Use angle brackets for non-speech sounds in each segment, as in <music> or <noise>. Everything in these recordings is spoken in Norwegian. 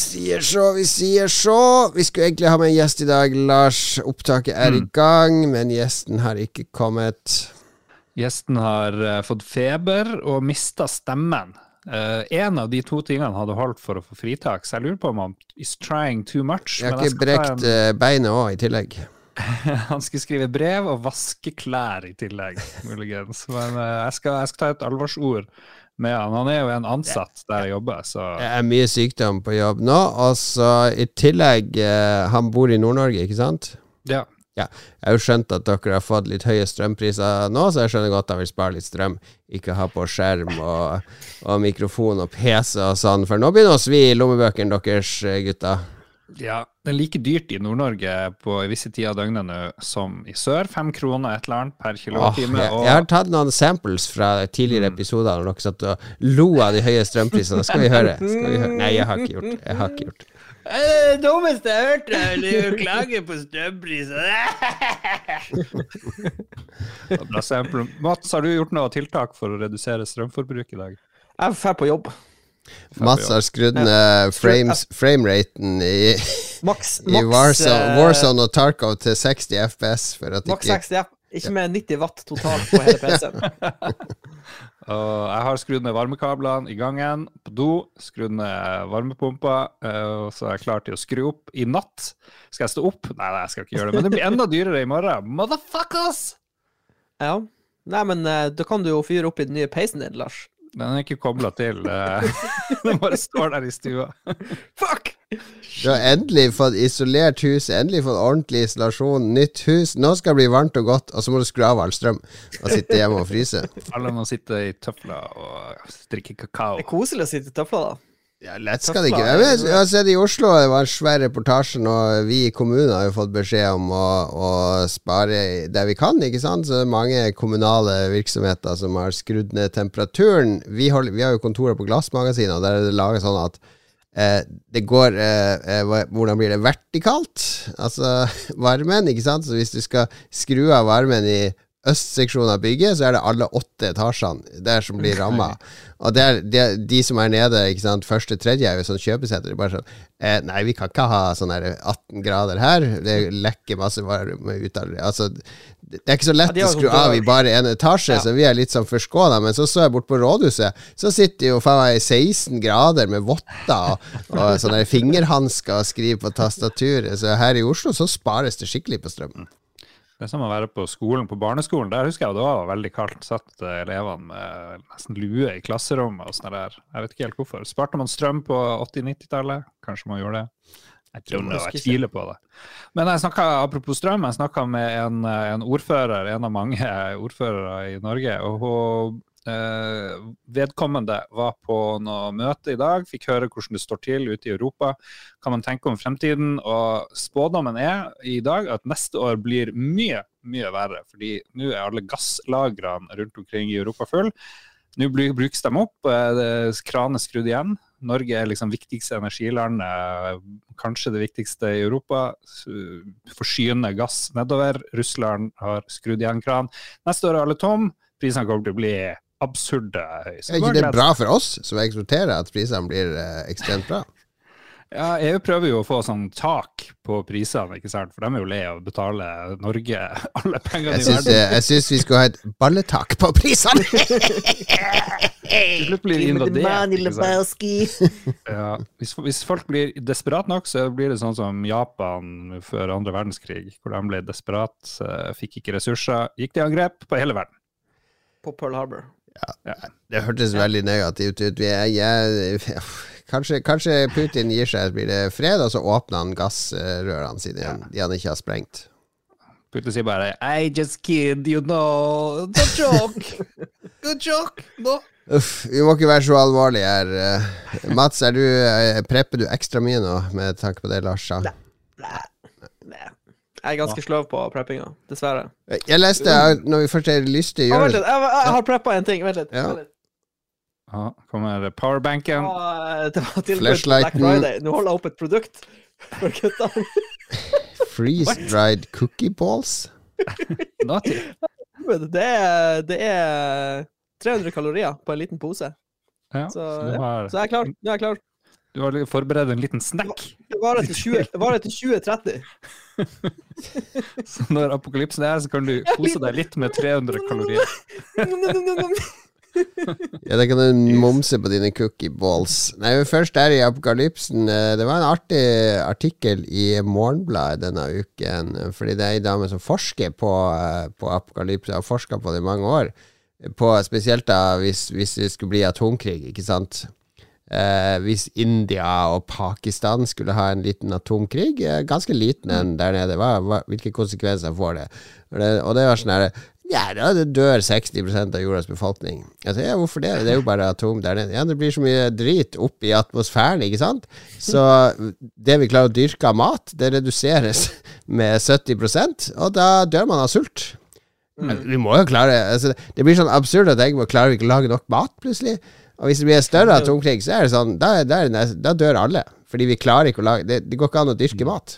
sier så, vi sier så. Vi skulle egentlig ha med en gjest i dag, Lars. Opptaket er i Mm. gang, men gjesten har ikke kommet. Gjesten har uh, fått feber og mista stemmen. Eh, en av de to tingene hadde holdt for å få fritak, så jeg lurer på om han is trying too much. Jeg har ikke brekt en... beinet òg, i tillegg. <laughs> han skulle skrive brev og vaske klær i tillegg, muligens. Men uh, jeg, skal, jeg skal ta et alvorsord med han. Han er jo en ansatt der jeg jobber, så Det er mye sykdom på jobb nå. Og så i tillegg eh, Han bor i Nord-Norge, ikke sant? ja. Jeg har jo skjønt at dere har fått litt høye strømpriser nå, så jeg skjønner godt at han vil spare litt strøm. Ikke ha på skjerm og, og mikrofon og PC og sånn, for nå begynner det å svi i lommebøkene deres, gutter. gutta. Ja, det er like dyrt i Nord-Norge på visse tider av døgnet nå som i sør. Fem kroner et eller annet per Åh, Oh, jeg, jeg har tatt noen samples fra tidligere episoder når dere satt og lo av de høye strømprisene. Skal vi høre? Skal vi høre? Nei, jeg har ikke gjort det. Jeg har ikke gjort det. Det dummeste jeg hørte, er å klage på strømpriser. <laughs> Mats, har du gjort noe tiltak for å redusere strømforbruk i dag? Jeg drar på jobb. Mats har skrudd ned frames, frameraten i, i Warzone, eh, Warzone og Tarkov til 60 FPS. For at Maks ikke 60 F. Ikke med 90 watt totalt på hele PC-en. <laughs> Og jeg har skrudd ned varmekablene i gangen, på do, skrudd ned varmepumpa, og så er jeg klar til å skru opp i natt. Skal jeg stå opp? Nei, nei, jeg skal ikke gjøre det. Men det blir enda dyrere i morgen. Motherfuckers! Ja. Nei, men eh, da kan du jo fyre opp i den nye peisen din, Lars. Den er ikke kobla til. eh, <laughs> Den bare står der i stua. Fuck! Du har endelig fått isolert huset, endelig fått ordentlig isolasjon, nytt hus. Nå skal det bli varmt og godt, og så må du skru av all strøm og sitte hjemme og fryse. Alle må sitte i tøfler og drikke kakao. Det er koselig å sitte i tøfler, da. Ja, lett skal det ikke være. Jeg har sett i Oslo, det var en svær reportasje nå. Vi i kommunen har jo fått beskjed om å, å spare der vi kan, ikke sant. Så det er mange kommunale virksomheter som har skrudd ned temperaturen. Vi, holder, vi har jo kontorer på Glassmagasinet, og der er det laget sånn at eh, det går eh, eh, Hvordan blir det? Vertikalt? Altså <laughs> varmen, ikke sant. Så hvis du skal skru av varmen i østseksjonen av bygget, så er det alle åtte etasjene der som blir ramma. Og det er, er de som er nede, ikke sant, første tredje er jo sånn kjøpesenter. Er bare sånn eh, Nei, vi kan ikke ha sånn 18 grader her. Det lekker masse varme ut av det. Altså, det er ikke så lett Ja, å skru sånn av i bare en etasje, Ja. så vi er litt sånn forskåna. Men så så jeg bort på rådhuset, så sitter jo faen meg 16 grader med votter og, og sånne fingerhansker og skriver på tastaturet. Så her i Oslo så spares det skikkelig på strømmen. Det er som å være på skolen, på barneskolen. Der husker jeg det var veldig kaldt. Satt eh, elevene med nesten lue i klasserommet og sånn der. Jeg vet ikke helt hvorfor. Sparte man strøm på 80-90-tallet? Kanskje man gjorde det? Jeg tror det, jeg tviler på det. Men jeg snakket, apropos strøm, jeg snakka med en, en ordfører, en av mange ordførere i Norge. og hun Eh, vedkommende var på noe møte i dag, fikk høre hvordan det står til ute i Europa. Kan man tenke om fremtiden? Og spådommen er i dag at neste år blir mye, mye verre. Fordi nå er alle gasslagrene rundt omkring i Europa full. Nå brukes de opp, kranene kranen skrudd igjen. Norge er liksom viktigste energiland, eh, kanskje det viktigste i Europa. Forsyner gass nedover. Russland har skrudd igjen kran. Neste år er alle tom. Prisene kommer til å bli absurde høy. Så Er ikke det bra for oss som eksporterer, at prisene blir eh, ekstremt bra? <laughs> Ja, EU prøver jo å få sånn tak på prisene, ikke sant? for de er jo lei av å betale Norge <laughs> alle pengene Jeg i syns, verden. eh, jeg syns vi skulle ha et balletak på prisene! <laughs> Til slutt blir de invadert. Ja, hvis folk blir desperat nok, så blir det sånn som Japan før andre verdenskrig, hvor de ble desperat, eh, fikk ikke ressurser, gikk til angrep på hele verden. På Pearl Harbor. Det hørtes veldig negativt ut. Vi er, jeg, kanskje, kanskje Putin gir seg, blir det fred, og så åpner han gassrørene sine igjen, de han ikke har sprengt. Putin sier bare I just kid, you know. It's a joke. Good joke. <laughs> No. Uff, vi må ikke være så alvorlige her. Eh, Mats, er du, eh, prepper du ekstra mye nå, med tanke på det Lars sa? Nei. Jeg er ganske sløv på preppinga, dessverre. Jeg leste, jeg, når vi først er lystige vent gjør litt, jeg, jeg har preppa en ting. Vent litt. Ja. Vent litt. Kommer powerbanken. Ah, det var Flashlighten. Nå holder jeg opp et produkt for guttene. <laughs> Freeze-dried cookie balls? Naughty. Det er, det er 300 kalorier på en liten pose. Ja, Så, ja. Så jeg er klar. Nå er jeg klar. Du har forberedt en liten snack. Det varer til 20 det til 2030. <laughs> Så når apokalypsen er, så kan du kose deg litt med 300 kalorier. <laughs> Ja, da kan du momse på dine cookie balls. Nei, men først der i apokalypsen. eh, Det var en artig artikkel i Morgenbladet denne uken. Fordi det er ei dame som forsker på, eh, på apokalypse, har forska på det i mange år. På, spesielt da hvis, hvis det skulle bli atomkrig, ikke sant. Eh, hvis India og Pakistan skulle ha en liten atomkrig, eh, ganske liten en der nede, hva, hva, hvilke konsekvenser får det? Og det, og det var sånn her Ja, da dør 60% av jordas befolkning. Altså, ja, hvorfor det? Det er jo bare atom der nede. Ja, det blir så mye drit opp i atmosfæren, ikke sant? Så det vi klarer å dyrke av mat, det reduseres med 70% og da dør man av sult. Mm. Vi må jo klare altså, Det blir sånn absurd at jeg må klare ikke å lage nok mat, plutselig? Og hvis det blir en større atomkrig, så er det sånn Da, da, da dør alle. Fordi vi klarer ikke å lage Det, det går ikke an å dyrke mat.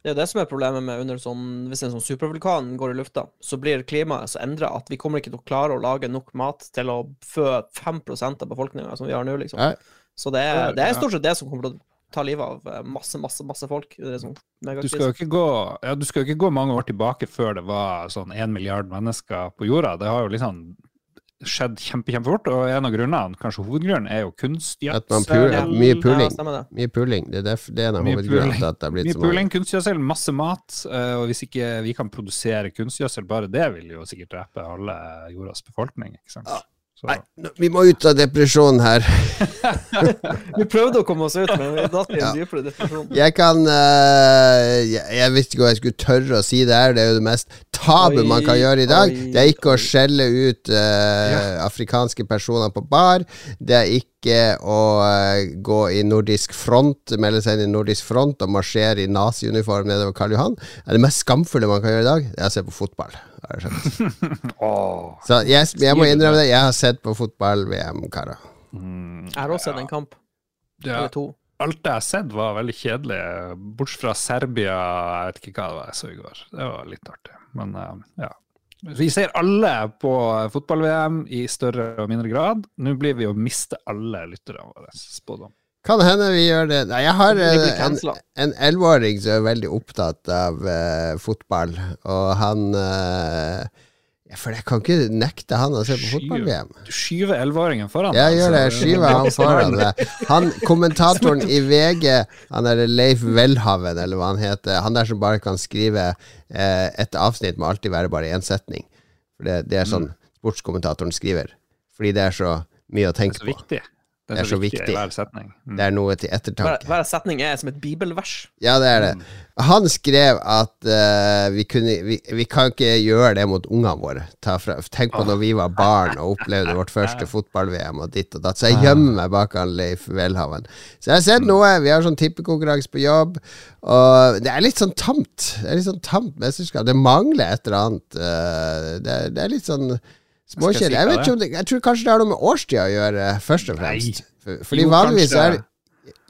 Det er jo det som er problemet med under sånn Hvis en sånn supervulkan går i lufta, så blir klimaet så endra at vi kommer ikke til å klare å lage nok mat til å fø 5% av befolkninga som vi har nå, liksom. Nei. Så det er, det er stort sett det som kommer til å ta livet av eh, masse, masse, masse folk. Sånn Du skal jo ikke gå, ja, du skal jo ikke gå mange år tilbake før det var sånn én milliard mennesker på jorda. Det har jo liksom skjedd kjempe, kjempefort, og en av grunnene, kanskje hovedgrunnen, er jo kunstgjødsel. At man puler, Ja, mye puling. stemmer det. Puling. Det er, det er en av hovedgrunnene til at det har blitt Mye Mye puling, kunstgjødsel, masse mat. eh, Og hvis ikke vi kan produsere kunstgjødsel, bare det vil jo sikkert drepe alle jordas befolkning. ikke sant? Så, Nei, vi må ut av depresjonen her. <laughs> Vi prøvde å komme oss ut, men vi datt i en dypere depresjon. Jeg kan uh, jeg, jeg visste ikke hva jeg skulle tørre å si det her. Det er jo det mest tabu Oi, man kan gjøre i dag. oi, Det er ikke å skjelle ut eh, afrikanske personer på bar. Det er ikke å eh, gå i nordisk front, melde seg inn i nordisk front og marsjere i naziuniform nedover Karl Johan. Er det mest skamfulle man kan gjøre i dag. Det er å se på fotball. Har jeg skjønt. <laughs> Så jeg, jeg må innrømme det. Jeg har sett på fotball-VM, karer. mm, Jeg har også sett en kamp, ja, eller to. Alt jeg har sett, var veldig kjedelig, bortsett fra Serbia. Jeg vet ikke hva det var jeg så i går. Det var litt artig. Men eh, ja. Vi ser alle på fotball-VM i større og mindre grad. Nå blir vi å miste alle lytterne våre. Spådom. Kan hende vi gjør det. Nei, jeg har en elleveåring som er veldig opptatt av uh, fotball, og han eh, ja, For jeg kan ikke nekte han å se på fotball-VM. Du skyver elleveåringen foran Jeg deg, gjør det. Jeg skyver han <laughs> foran deg. Han, kommentatoren i VG, han er Leif Welhaven, eller hva han heter, han der som bare kan skrive eh, et avsnitt må alltid være bare én setning. For det, det er sånn sportskommentatoren skriver. Fordi det er så mye å tenke på. Det er så viktig. Det er, så viktig, i hver setning. Mm. Det er noe til ettertanke. hver setning er som et bibelvers. Ja, det er det. Han skrev at uh, vi, kunne, vi, vi kan ikke gjøre det mot ungene våre. Ta fra, tenk på når vi var barn og opplevde vårt første fotball-VM og ditt og datt. Så jeg gjemmer meg bak han Leif Welhaven. Så jeg har sett noe. Vi har sånn tippekonkurranse på jobb, og det er litt sånn tamt. Det er litt sånn tamt mesterskap. Det mangler et eller annet. Uh, det, er, det er litt sånn småkjedelig. Jeg, vet ikke om det, jeg tror kanskje det har noe med årstida å gjøre, først og fremst. For, fordi Jo, vanligvis er det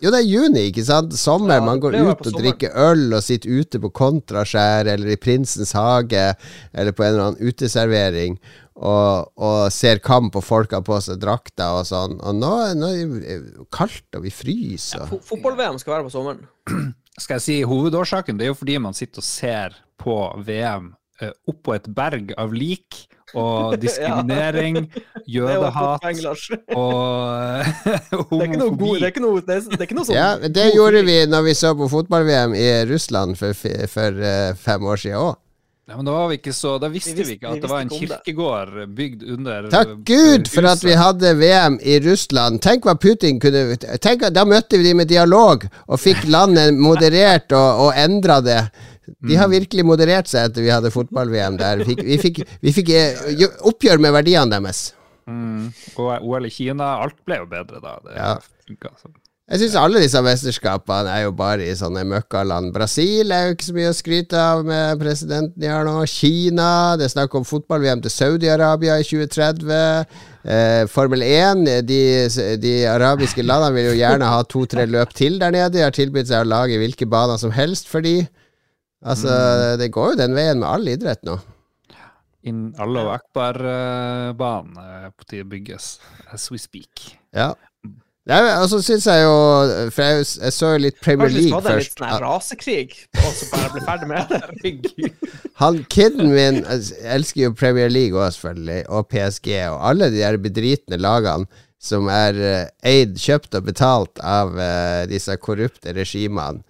jo, det er juni, ikke sant? Sommer. Ja, man går ut og drikker øl og sitter ute på Kontraskjær eller i Prinsens hage eller på en eller annen uteservering og, og ser kamp og folk har på seg drakter og sånn. Og nå, nå er det kaldt, og vi fryser. Ja, Fotball-VM skal være på sommeren. <clears throat> Skal jeg si hovedårsaken? Det er jo fordi man sitter og ser på VM eh, oppå et berg av lik og <laughs> diskriminering, er jødehat og <laughs> er ikke noe det er ikke noe, det er, ikke noe sånt. Ja, det gjorde vi når vi så på fotball-VM i Russland for, for uh, fem år siden òg. Ja, men da var vi ikke så Da visste Vi vi, ikke ikke vi at det var en kirkegård bygd under Takk eh, Gud for at vi hadde VM i Russland. Tenk hva Putin kunne Tenk Da møtte vi dem med dialog og fikk landet moderert og, og endra det. De har virkelig moderert seg etter vi hadde fotball-VM der. Vi fikk, vi fikk, vi fikk eh, oppgjør med verdiene deres. Mm. Og OL i Kina, alt ble jo bedre da. Det Ja. funka. Så. Jeg syns alle disse mesterskapene er jo bare i sånne møkkaland. Brasil er jo ikke så mye å skryte av med presidenten de har nå. Kina, det er snakk om fotball-VM til Saudi-Arabia i 2030. Eh, Formel 1, de, de arabiske landene vil jo gjerne ha to-tre løp til der nede. De har tilbudt seg å lage hvilke baner som helst for de. Altså, det går jo den veien med all idrett nå. In Allahu Akbar-banen er på tide bygges as we speak. Ja. Nei, og så syns jeg jo For jeg, jeg så jo litt Premier League skal ha en litt sånn rasekrig, og så bare bli ferdig med det. <laughs> Han kiden min altså, elsker jo Premier League òg, selvfølgelig, og PSG, og alle de der bedritne lagene som er eh, eid, kjøpt og betalt av uh, disse korrupte regimene.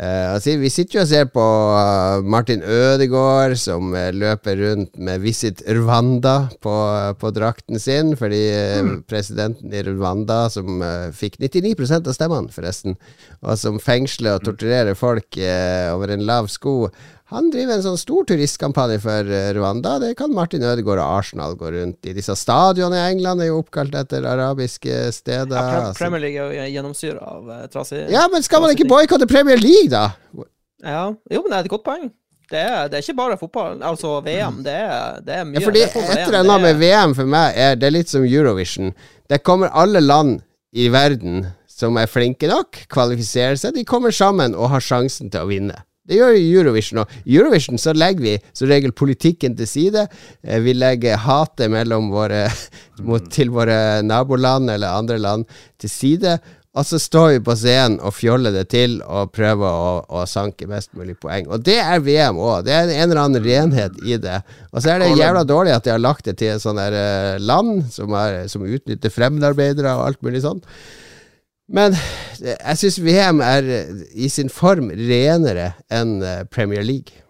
Altså, vi sitter jo og ser på eh, Martin Ødegaard som eh, løper rundt med Visit Rwanda på, på drakten sin, fordi mm. presidenten i Rwanda, som uh, fikk 99% av stemmene, forresten, og som fengsler og torturerer folk uh, over en lav sko, han driver en sånn stor turistkampanje for eh, Rwanda. Det kan Martin Ødegaard og Arsenal gå rundt i. Disse stadionene i England er jo oppkalt etter arabiske steder. Ja, altså. Premier League er jo gjennomsyra av uh, trasig ja, men skal man ikke boikotte Premier League, da? Ja. Jo, men det er et godt poeng. Det er, det er ikke bare fotball, altså VM. Det er, det er mye. Ja, fordi et eller annet med VM for meg er Det er litt som Eurovision. Det kommer alle land i verden som er flinke nok, kvalifiserer seg. De kommer sammen og har sjansen til å vinne. Det gjør jo Eurovision òg. I Eurovision så legger vi som regel politikken til side. Eh, Vi legger hatet mellom våre <laughs> mot, til våre naboland eller andre land til side. Og så står vi på scenen og fjoller det til og prøver å, å sanke mest mulig poeng. Og det er VM òg. Det er en eller annen renhet i det. Og så er det jævla dårlig at de har lagt det til et sånt eh, land som, er, som utnytter fremmedarbeidere og alt mulig sånn. Men eh, jeg syns VM er eh, i sin form renere enn eh, Premier League.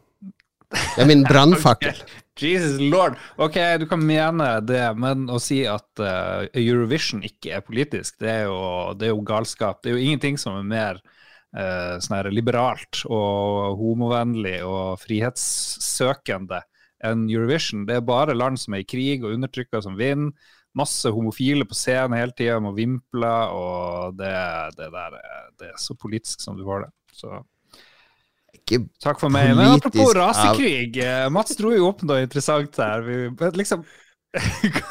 Det er min <laughs> brannfakkel. Jesus lord. Ok, du kan mene det, men å si at uh, Eurovision ikke er politisk, det er, jo, det er jo galskap. Det er jo ingenting som er mer uh, sånn her liberalt og homovennlig og frihetssøkende enn Eurovision. Det er bare land som er i krig og undertrykker som vinner. Masse homofile på scenen hele tida med vimpler, og det, det der er, det er så politisk som du får det. Så Ikke Takk for meg. Men apropos rasekrig, Av... Mats dro jo opp noe interessant her. Vi, liksom <laughs>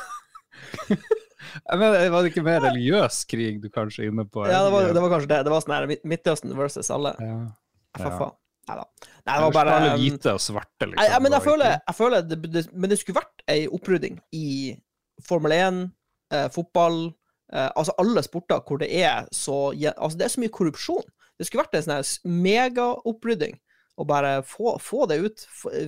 Jeg mener, Var det ikke mer religiøs krig du kanskje er inne på? Ja, det var, det var kanskje det. Det var sånn her Midt- Midtøsten versus alle. ja. FFA. Nei da. Nei, det var bare alle hvite og svarte, liksom. Nei, ja, men jeg føler, jeg føler det, det, Men det skulle vært ei opprydding i Formel 1, eh, fotball eh, Altså alle sporter hvor det er så Altså, det er så mye korrupsjon. Det skulle vært en sånn megaopprydding. Og bare få, få det ut.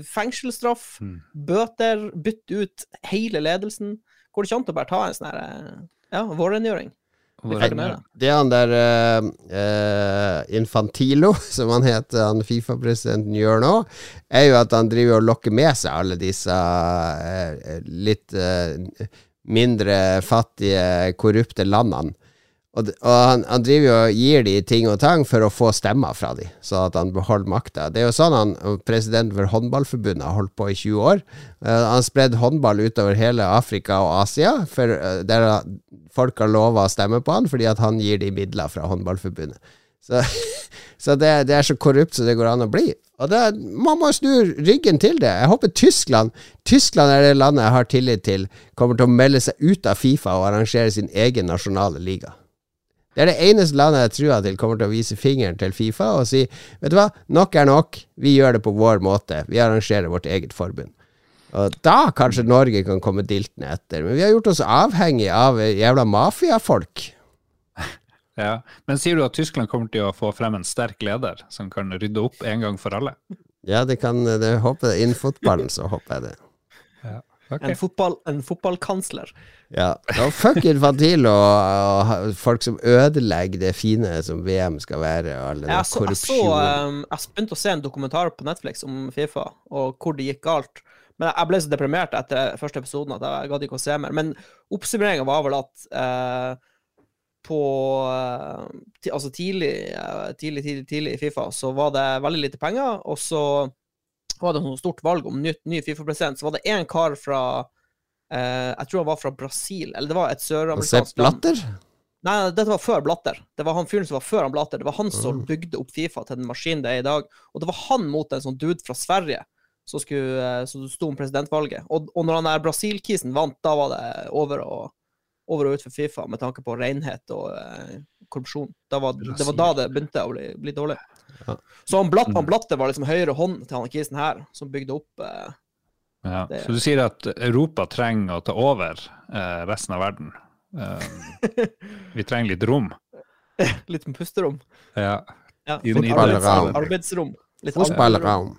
Fengselsstraff, Mm. bøter, bytte ut hele ledelsen. Går det ikke an å bare ta en sånn her eh, Ja, vårrengjøring? Hvor- med det. Det er han der eh, Infantilo, <laughs> som han heter, han Fifa-presidenten gjør nå, er jo at han driver og lokker med seg alle disse uh, litt uh, mindre fattige, korrupte landene. Og, og han, han driver jo og gir de ting og tang for å få stemmer fra de, så at han beholder makta. Det er jo sånn han, presidenten for håndballforbundet har holdt på i 20 år. Uh, han spredde håndball utover hele Afrika og Asia, for uh, der folk har lova å stemme på han fordi at han gir de midler fra håndballforbundet. Så, <laughs> så det, det er så korrupt som det går an å bli. Og det, Man må snu ryggen til det. Jeg håper Tyskland Tyskland er det landet jeg har tillit til, kommer til å melde seg ut av Fifa og arrangere sin egen nasjonale liga. Det er det eneste landet jeg tror til kommer til å vise fingeren til Fifa og si Vet du hva, nok er nok. Vi gjør det på vår måte. Vi arrangerer vårt eget forbund. Og da kanskje Norge kan komme diltende etter. Men vi har gjort oss avhengig av jævla mafiafolk. <laughs> Ja. Men sier du at Tyskland kommer til å få frem en sterk leder som kan rydde opp en gang for alle? Ja, det kan det håper jeg. Innen fotballen så håper jeg det. En, fotball, en fotballkansler. Ja, og fuck Infantilo og, og folk som ødelegger det fine som VM skal være, og all den Jeg, så, jeg, så, um, jeg begynte å se en dokumentar på Netflix om Fifa, og hvor det gikk galt. Men jeg ble så deprimert etter første episoden at jeg gadd ikke å se mer. Men oppsummeringa var vel at uh, på uh, ti, Altså tidlig, uh, tidlig, tidlig, tidlig i Fifa så var det veldig lite penger, og så var det et stort valg om nytt, ny Fifa-president. Så var det én kar fra eh, Jeg tror han var fra Brasil, eller det var et Sepp søramerikansk land. Blatter? Nei, dette var før Blatter. Det var han fyren som var før han Blatter. Det var han som Mm. bygde opp Fifa til den maskinen det er i dag. Og det var han mot en sånn dude fra Sverige som, eh, sto om presidentvalget. Og, og når han der Brasil-kisen vant, da var det over og, over og ut for Fifa med tanke på renhet og eh, korrupsjon. Var, det var da det begynte å bli, bli dårlig. Ja. Så han, Blatt, han Blatter var liksom høyre hånd til han kisen her, som bygde opp eh, Ja. Det- Så du sier at Europa trenger å ta over eh, resten av verden? Eh, vi trenger litt rom. <laughs> Litt pusterom. Ja. Ja, I for den arbeids, ideen. arbeidsrom. Litt Fotballram.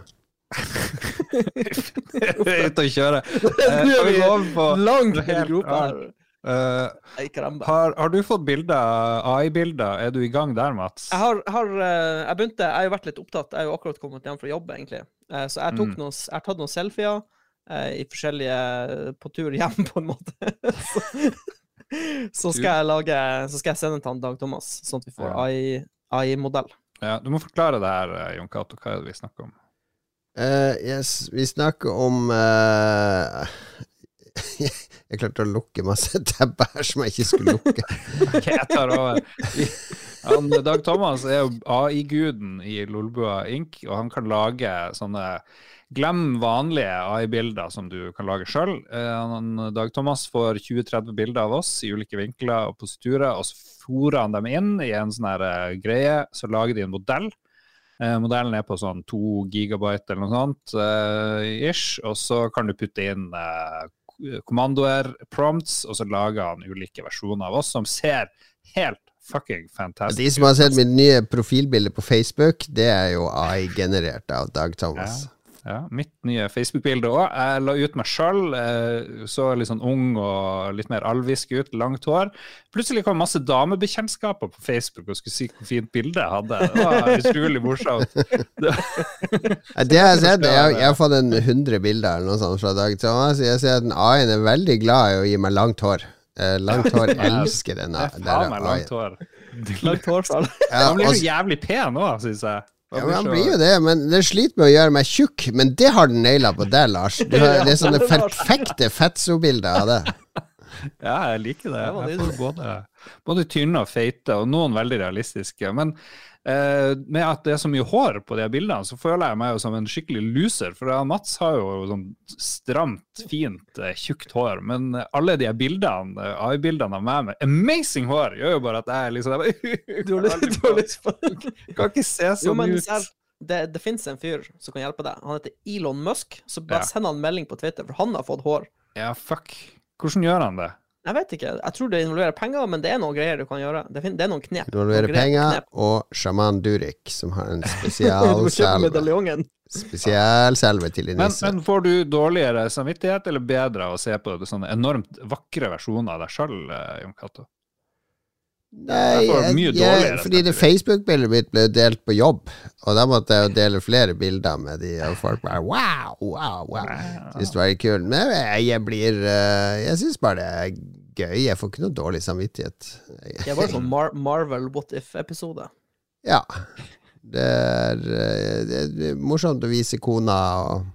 Ute å kjøre. <laughs> Nå er vi over på Langt i helt her. Eh, caramba. har, har du fått bilder, AI-bilder? Er du i gang der, Mats? Jeg har, har eh, Jeg begynte Jeg har jo vært litt opptatt. Jeg har jo akkurat kommet hjem fra jobb, egentlig. Uh, Så jeg tok Mm. noen, jeg har tatt noen selfier uh, i forskjellige På tur hjem, <laughs> på en måte. så, så skal jeg lage Så skal jeg sende den til han Dag Thomas, sånn at vi får Ja. AI AI-modell. Ja, du må forklare det her, Jon Cato. Hva er det vi snakker om? Uh, yes, vi snakker om eh, <laughs> Jeg klarte å lukke masse <laughs> tabber som jeg ikke skulle lukke. <laughs> Ok, jeg tar over. Han, Dag Thomas er jo AI-guden i Lolbua Inc., og han kan lage sånne Glem vanlige AI-bilder som du kan lage sjøl. Dag Thomas får 20-30 bilder av oss i ulike vinkler og positurer, og så fòrer han dem inn i en sånn her eh, greie. Så lager de en modell. Eh, modellen er på sånn 2 gigabyte eller noe sånt, eh, ish, og så kan du putte inn eh, kommandoer, prompts, og så lager han ulike versjoner av oss som ser helt fucking fantastisk ut. De som har sett mitt nye profilbilde på Facebook, det er jo AI-generert av Dag Thomas. Ja, mitt nye Facebook-bilde òg. Jeg la ut meg sjøl. Så litt sånn ung og litt mer alvisk ut, langt hår. Plutselig kom masse damebekjentskaper på Facebook og skulle si hvor fint bilde jeg hadde. Det var utrolig morsomt. <laughs> Det, Det har jeg sett. Jeg, jeg har fått en 100 bilder eller noe sånt fra Dag Thomas. Jeg ser at A-en er veldig glad i å gi meg langt hår. Eh, langt hår elsker den. Det er faen meg langt hår. Langt hårfall. Ja, Han blir jo jævlig pen òg, syns jeg. Ja, men Han blir jo det, men den sliter med å gjøre meg tjukk. Men det har den naila på deg, Lars. Du har, <laughs> det er sånne perfekte fetso-bilder av det. <laughs> Ja, jeg liker det. Det Jeg får både, både tynne og feite, og noen veldig realistiske. Men med at det er så mye hår på de bildene, så føler jeg meg jo som en skikkelig loser. For Mats har jo sånn stramt, fint, eh, tjukt hår. Men eh, alle de bildene, eh, AI-bildene av meg med amazing hår, gjør jo bare at jeg liksom Du har litt du har Kan ikke se sånn ut. det, det finnes en fyr som kan hjelpe deg. Han heter Elon Musk. Så bare Ja. send han melding på Twitter, for han har fått hår. Ja, fuck. Hvordan gjør han det? Jeg vet ikke. Jeg tror det involverer penger, men det er noen greier du kan gjøre. Det, er noen knep. Involverer Noen penger knep. og sjaman Durek, som har en <laughs> spesialselve. Spesialselve til din Men, nisse. men får du dårligere samvittighet, eller bedre av å se på det sånne enormt vakre versjoner av deg sjøl, Jon Cato? Nei, Jeg jeg, fordi det Facebook-bildet mitt ble delt på jobb, og da måtte jeg jo dele flere bilder med de, og folk bare wow, wow, wow. Syns det var litt kult. Men jeg, jeg blir eh, Jeg syns bare det er gøy. Jeg får ikke noe dårlig samvittighet. Det bare sånn Mar Marvel What If-episode. Ja. Det er, eh, det er morsomt å vise kona og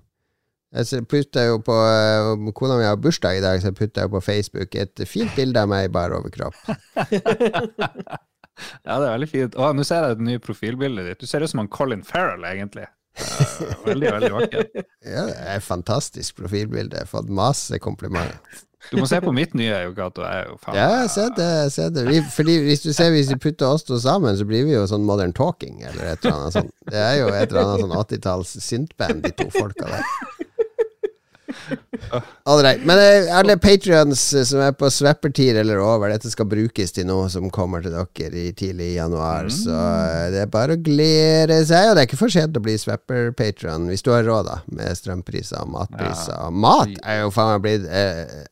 Jeg putta jo på eh, Kona mi har bursdag i dag, så jeg putta jo på Facebook et fint bilde av meg i bar overkropp. <laughs> Ja, det er veldig fint. Å, nå ser jeg det nye profilbildet ditt. Du ser ut som han Colin Farrell, egentlig. Eh, Veldig, veldig vakker. <laughs> Ja, det er et fantastisk profilbilde. Jeg har fått masse komplimenter. Du må se på mitt nye, faen Ja, ser det. Se det. Vi, fordi hvis du ser Hvis vi putter oss to sammen, så blir vi jo sånn Modern Talking, eller et eller annet sånt. Det er jo et eller annet sånn 80-talls syntband, de to folka der. Right. Men er alle patrions som er på sveppertid eller over, dette skal brukes til noe som kommer til dere i tidlig januar. januar. Så eh, det er bare å glede seg. Og det er ikke for sent å bli swapper-patron hvis du har råd, da, med strømpriser og matpriser. Mat er jo faen meg blitt eh,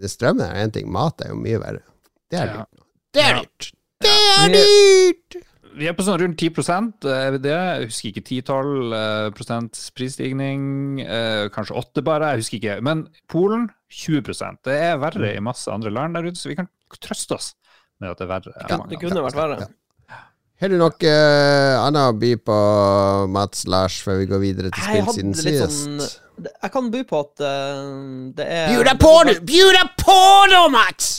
det Strømmen er én ting, mat er jo mye verre. Det er Ja. dyrt. Det er Ja. dyrt! Det er dyrt! Vi er på sånn rundt 10 er vi det? Jeg husker ikke 10-12 eh, prosent prisstigning. eh, kanskje 8 bare, jeg husker ikke. Men Polen 20% Det er verre i masse andre land der ute, så vi kan trøste oss med at det er verre. Ja, Det kunne vært verre. Har du noe annet å by på, Mats Lars, før vi går videre til spill siden sist? sånn Jeg kan by på at uh, det er Bjud deg på, du! Bjud deg på nå, Mats!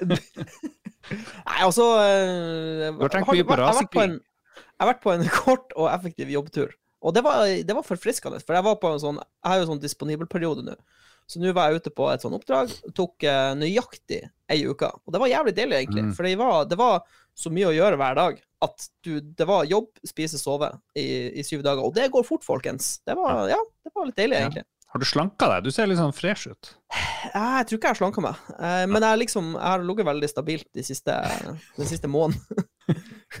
<laughs> Nei, altså jeg, Du har har- jeg har en- Jeg har vært på en <laughs> kort og effektiv jobbtur. Og det var, det var forfriskende, for jeg var på en sånn Jeg har jo sånn disponibel-periode nå. Så nå var jeg ute på et sånt oppdrag. Tok uh, nøyaktig ei uke. Og det var jævlig deilig, egentlig. Mm. For det var, det var så mye å gjøre hver dag at du Det var jobb, spise, sove i, i syv dager. Og det går fort, folkens. Det var, ja, det var litt deilig, Ja. Har du slanka deg? Du ser litt sånn fresh ut. Jeg tror ikke jeg har slanka meg, eh, men jeg, liksom, jeg har ligget veldig stabilt de siste, den siste måneden. <laughs>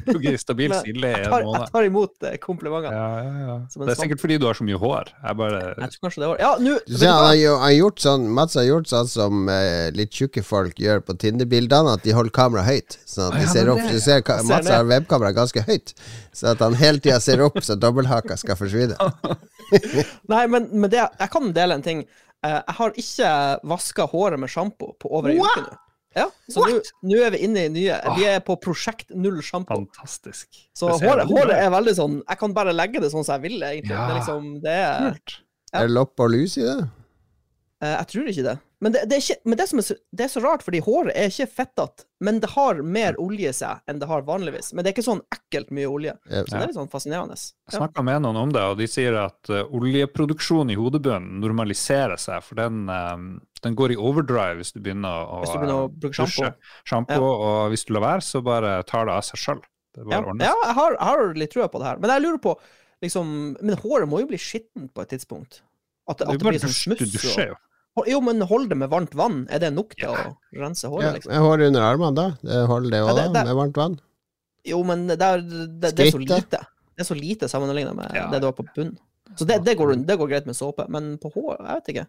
Du stabilt stille i Jeg en tar, jeg tar imot eh, komplimenter. Ja, ja, ja. Det er sikkert fordi du har så mye hår. Jeg bare Jeg tror kanskje det var Ja, nå hva? har, jo, gjort sånn Mats har gjort sånn som eh, litt tjukke folk gjør på Tinder-bildene, at de holder kameraet høyt. Sånn at de ja, ser opp. det- Du ser, ser Mats har webkameraet ganske høyt, så at han hele tida ser opp så dobbelthaka skal forsvinne. <laughs> Nei, men, men det, jeg kan dele en ting. Eh, Jeg har ikke vaska håret med sjampo på over ei uke nå. Ja, så nå er vi inne i nye Vi er på prosjekt null sjampo. fantastisk. Så håret, håret er veldig sånn Jeg kan bare legge det sånn som jeg vil, egentlig. Ja. Det er liksom Det er Kult. Ja. Er det lopp og lus i det? Eh, Jeg tror ikke det. Men det, det, er, ikke, men det, som er, det er så rart, fordi håret er ikke fettete, men det har mer olje i seg enn det har vanligvis. Men det er ikke sånn ekkelt mye olje. Så det er litt sånn fascinerende. Jeg Ja. snakka med noen om det, og de sier at uh, oljeproduksjonen i hodebunnen normaliserer seg, for den, eh, den går i overdrive hvis du begynner å, Hvis du begynner å bruke dusje. sjampo. ja. og hvis du lar være, så bare tar det av seg sjøl. Ja, ja jeg, har, jeg har litt trua på det her. Men jeg lurer på liksom, Men håret må jo bli skittent på et tidspunkt? At at det blir sånn smuss. du dusjer jo. Jo, men hold det med varmt vann. Er det nok til Ja. å rense håret, liksom? Ja, hår under armene, da? Hold det òg, ja, da? Med varmt vann? Jo, men det er, det, det er så lite. Det er så lite sammenlignet med Ja. det du har på bunnen. Så det, det, går, det går greit med såpe, men på hår Jeg vet ikke.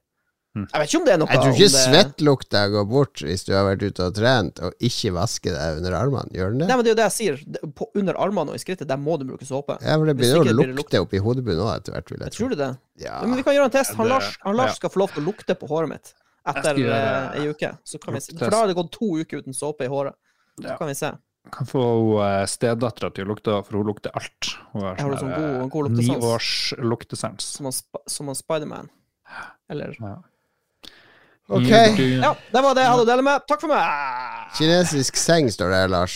Hm. Jeg vet ikke om det er noe Jeg tror ikke det- svettlukta går bort hvis du har vært ute og trent og ikke vasker deg under armene. Gjør den det? Nei, men det er jo det jeg sier. På, under armene og i skrittet, der må du bruke såpe. Ja, for det begynner å blir lukte oppi hodebunnen òg etter hvert, vil jeg Jeg tror du det? Ja. Men vi kan gjøre en test. Han Lars, han Lars skal få lov til å lukte på håret mitt etter skal gjøre- eh, ei uke. Så kan vi, se- for da har det gått to uker uten såpe i håret. Så Ja. kan vi se. Kan få uh, stedattera til å lukte, for hun lukter alt. Hun har har sånn god- god eh, luktesans. Niårs luktesans. Som han, som han Spiderman. Eller Ja. Ok. Ja, det var det jeg hadde å dele med. Takk for meg! Kinesisk seng står det her, Lars.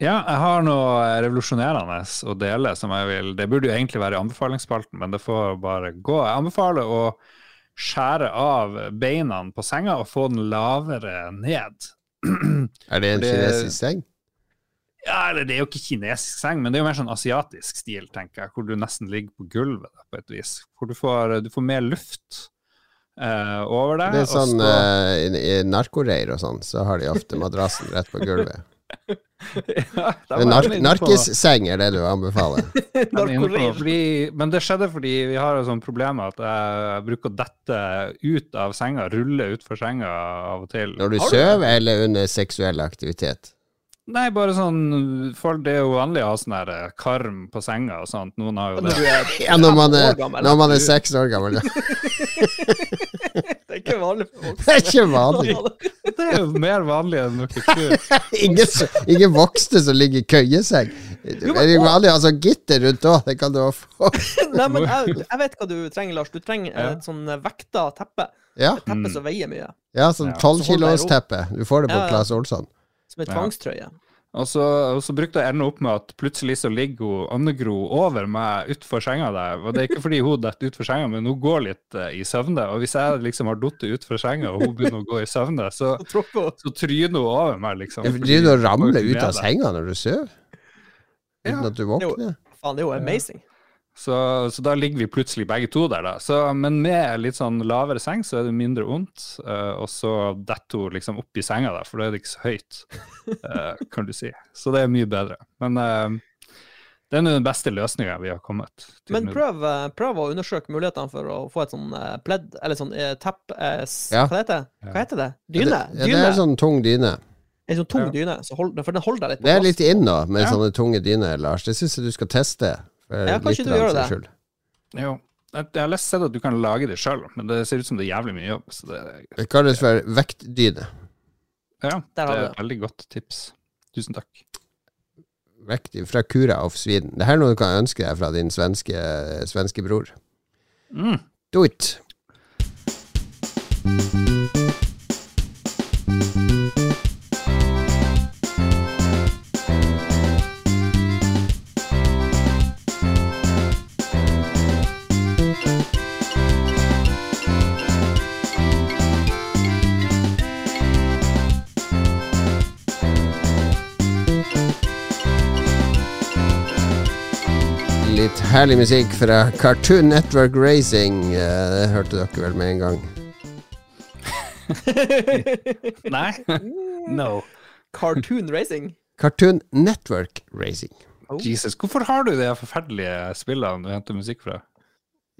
Ja, jeg har noe revolusjonerende å dele som jeg vil Det burde jo egentlig være i anbefalingsspalten, men det får bare gå. Jeg anbefaler å skjære av beina på senga og få den lavere ned. Er det en Det- kinesisk seng? Ja, eller det er jo ikke kinesisk seng, men det er jo mer sånn asiatisk stil, tenker jeg, hvor du nesten ligger på gulvet på et vis. Hvor du får, du får mer luft eh, over deg. Det er og sånn så- eh, i, i narkoreir og sånn, så har de ofte madrassen rett på gulvet. <laughs> ja, Nark narkisseng er det du anbefaler. <laughs> Er fordi, men det skjedde fordi vi har et sånt problem at jeg bruker å dette ut av senga, rulle utfor senga av og til. Når du sover, eller under seksuell aktivitet? Nei, bare sånn folk, Det er jo vanlig å ha sånn her eh, karm på senga og sånt. Noen har jo det. Ja, når man er, når man er seks år gammel. ja. <laughs> Det er ikke vanlig for voksne. <laughs> Det er ikke vanlig. <laughs> Det er jo mer vanlig enn noe tror. Ingen, ingen voksne som ligger i køyeseng. Det er vanlig sånn gitter rundt òg, det kan du også få. Nei, men jeg, jeg vet hva du trenger, Lars. Du trenger Ja. et sånn vekta teppe. Ja, Et teppe Mm. som veier mye. ja sånn Ja. tolv Så hold deg i kilos ro. teppe. Du får det på Ja, ja. Claes Olsson. Som en Ja. tvangstrøye. Og så, og så brukte jeg å ende opp med at plutselig så ligger hun Anne-Gro over meg utfor senga der. Og det er ikke fordi hun detter utfor senga, men hun går litt uh, i søvne. Og hvis jeg liksom har falt utfor senga, og hun begynner å gå i søvne, så, <laughs> Så tryner hun over meg, liksom. Ja, var ramler ikke ut av senga når du sover? Uten Ja. at du våkner? Faen, det er jo amazing. Så, så da ligger vi plutselig begge to der, da. Så, men med litt sånn lavere seng, så er det mindre vondt. Uh, og så detter hun liksom opp i senga, da, for da er det ikke så høyt, uh, kan du si. Så det er mye bedre. Men uh, det er nå den beste løsninga vi har kommet til. Men prøv, prøv å undersøke mulighetene for å få et sånn pledd, eller sånn tepp... Ja. Hva heter det? Hva heter det? Dyne? Ja, det dyne. er sånn tung dyne. En sånn tung Ja. dyne, så hold, for den holder deg litt på Det er litt inn nå, med Ja. sånne tunge dyner, Lars. Det syns jeg du skal teste. For Ja, kanskje du gjør det. skyld. Jo. Jeg, har lest sett at du kan lage det sjøl, men det ser ut som det er jævlig mye jobb. Så det, Det kalles for vektdyne. ja, det er et veldig godt tips. Tusen takk. Vekt fra Kura of Sweden. Det her er noe du kan ønske deg fra din svenske, svenske bror. Mm. Do it! Herlig musikk fra Cartoon Network Racing. Eh, Det hørte dere vel med en gang. <laughs> Nei? No. Cartoon Racing. Cartoon Network Racing. Jesus, hvorfor har du de forferdelige spillene du henter musikk fra?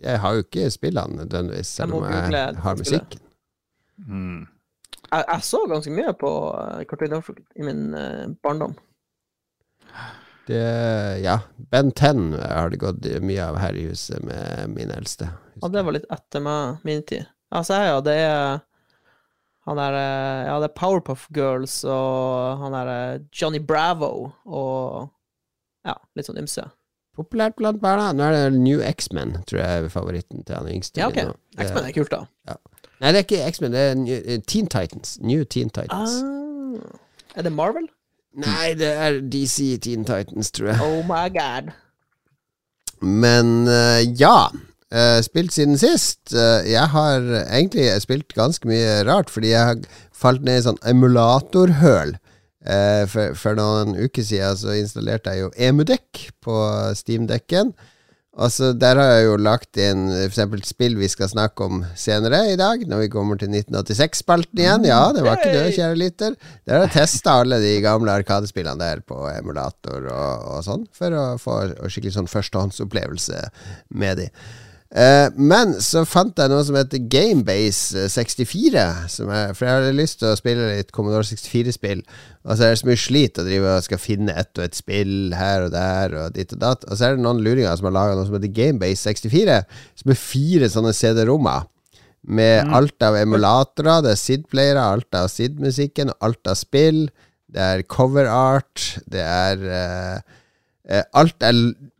Jeg har jo ikke spillene nødvendigvis, selv om jeg har musikken. Mm. Jeg, jeg så ganske mye på eh, Cartoon Network i min eh, barndom. Det, ja, Ben 10 har det gått mye av her i huset med min eldste. Ja, det var litt etter meg, min tid. Altså, ja. Det er han der Ja, det er Powerpuff Girls og han der eh, Johnny Bravo og Ja, litt sånn ymse. Populært blant barna. Nå er det New X-Men, tror jeg er favoritten til han yngste. Ja, OK. X-Men er kult, da. Nei, det er ikke X-Men, det er New, eh, Teen Titans. New Teen Titans. Ah, er det Marvel? Nei, det er DC Teen Titans, tror jeg. Oh my god. Men uh, ja. Uh, spilt siden sist. Uh, jeg har egentlig spilt ganske mye rart, fordi jeg har falt ned i sånn emulatorhøl. For, for noen uker siden så installerte jeg jo Emudekk på Steam-dekken. Og så Der har jeg jo lagt inn eksempel spill vi skal snakke om senere i dag, når vi kommer til 1986-spalten igjen. Ja, det var ikke død, kjære lytter. Der har jeg testa alle de gamle arkadespillene der på emulator og, og sånn, for å få skikkelig sånn førstehåndsopplevelse med de. Eh, men så fant jeg noe som heter Gamebase 64. Som er, for jeg hadde lyst til å spille litt Commodore 64-spill. Og så er det så mye slit å drive og skal finne ett og et spill her og der og ditt og datt. Og så er det noen luringer som har laga noe som heter Gamebase 64, som er fire sånne CD-rommer. Med alt av emulatorer, det er SID-playere, alt av SID-musikken, alt av spill. Det er cover art, det er eh, eh, Alt er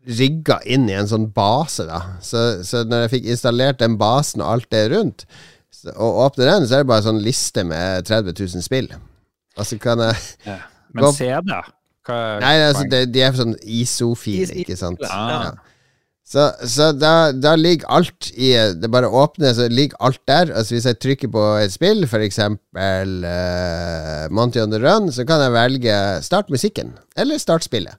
rigga inn i en sånn base, da. Så, så når jeg fikk installert den basen og alt det rundt, så, og åpner den, så er det bare en sånn liste med 30 000 spill. Og så kan jeg <laughs> Ja. Men Hva- CD? Hva er Nei, altså, det, de er sånn ISO-fil, ikke sant. Ja. Så, så da, da ligger alt i Det bare åpner, så ligger alt der. Altså Hvis jeg trykker på et spill, eksempel uh, Monty on the Run, så kan jeg velge start musikken, eller start spillet.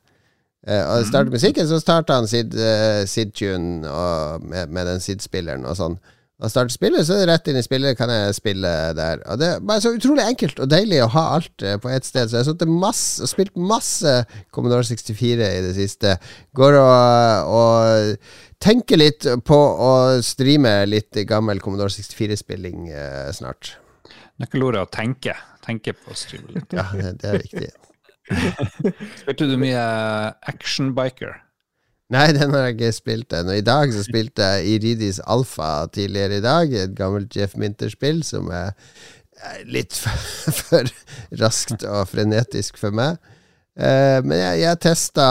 Eh, og starter musikken, så starter han Sid, uh, Sid-tune og med, med den Sid-spilleren og sånn. Og starter spillet, så er det rett inn i spillet, kan jeg spille der. Og det er bare så utrolig enkelt og deilig å ha alt uh, på ett sted. Så jeg har sittet masse og spilt masse Commodore 64 i det siste. Går og, og tenker litt på å streame litt gammel Commodore 64-spilling eh, snart. Nøkkelordet å tenke. Tenke på å streame litt. Ja, det, det er viktig. <laughs> Spilte du mye Action Biker? Nei, den har jeg ikke spilt ennå. I dag så spilte jeg Iridis Alfa tidligere i dag. Et gammelt Jeff Minter-spill som er litt <laughs> for, for raskt og frenetisk for meg. Uh, men jeg, jeg testa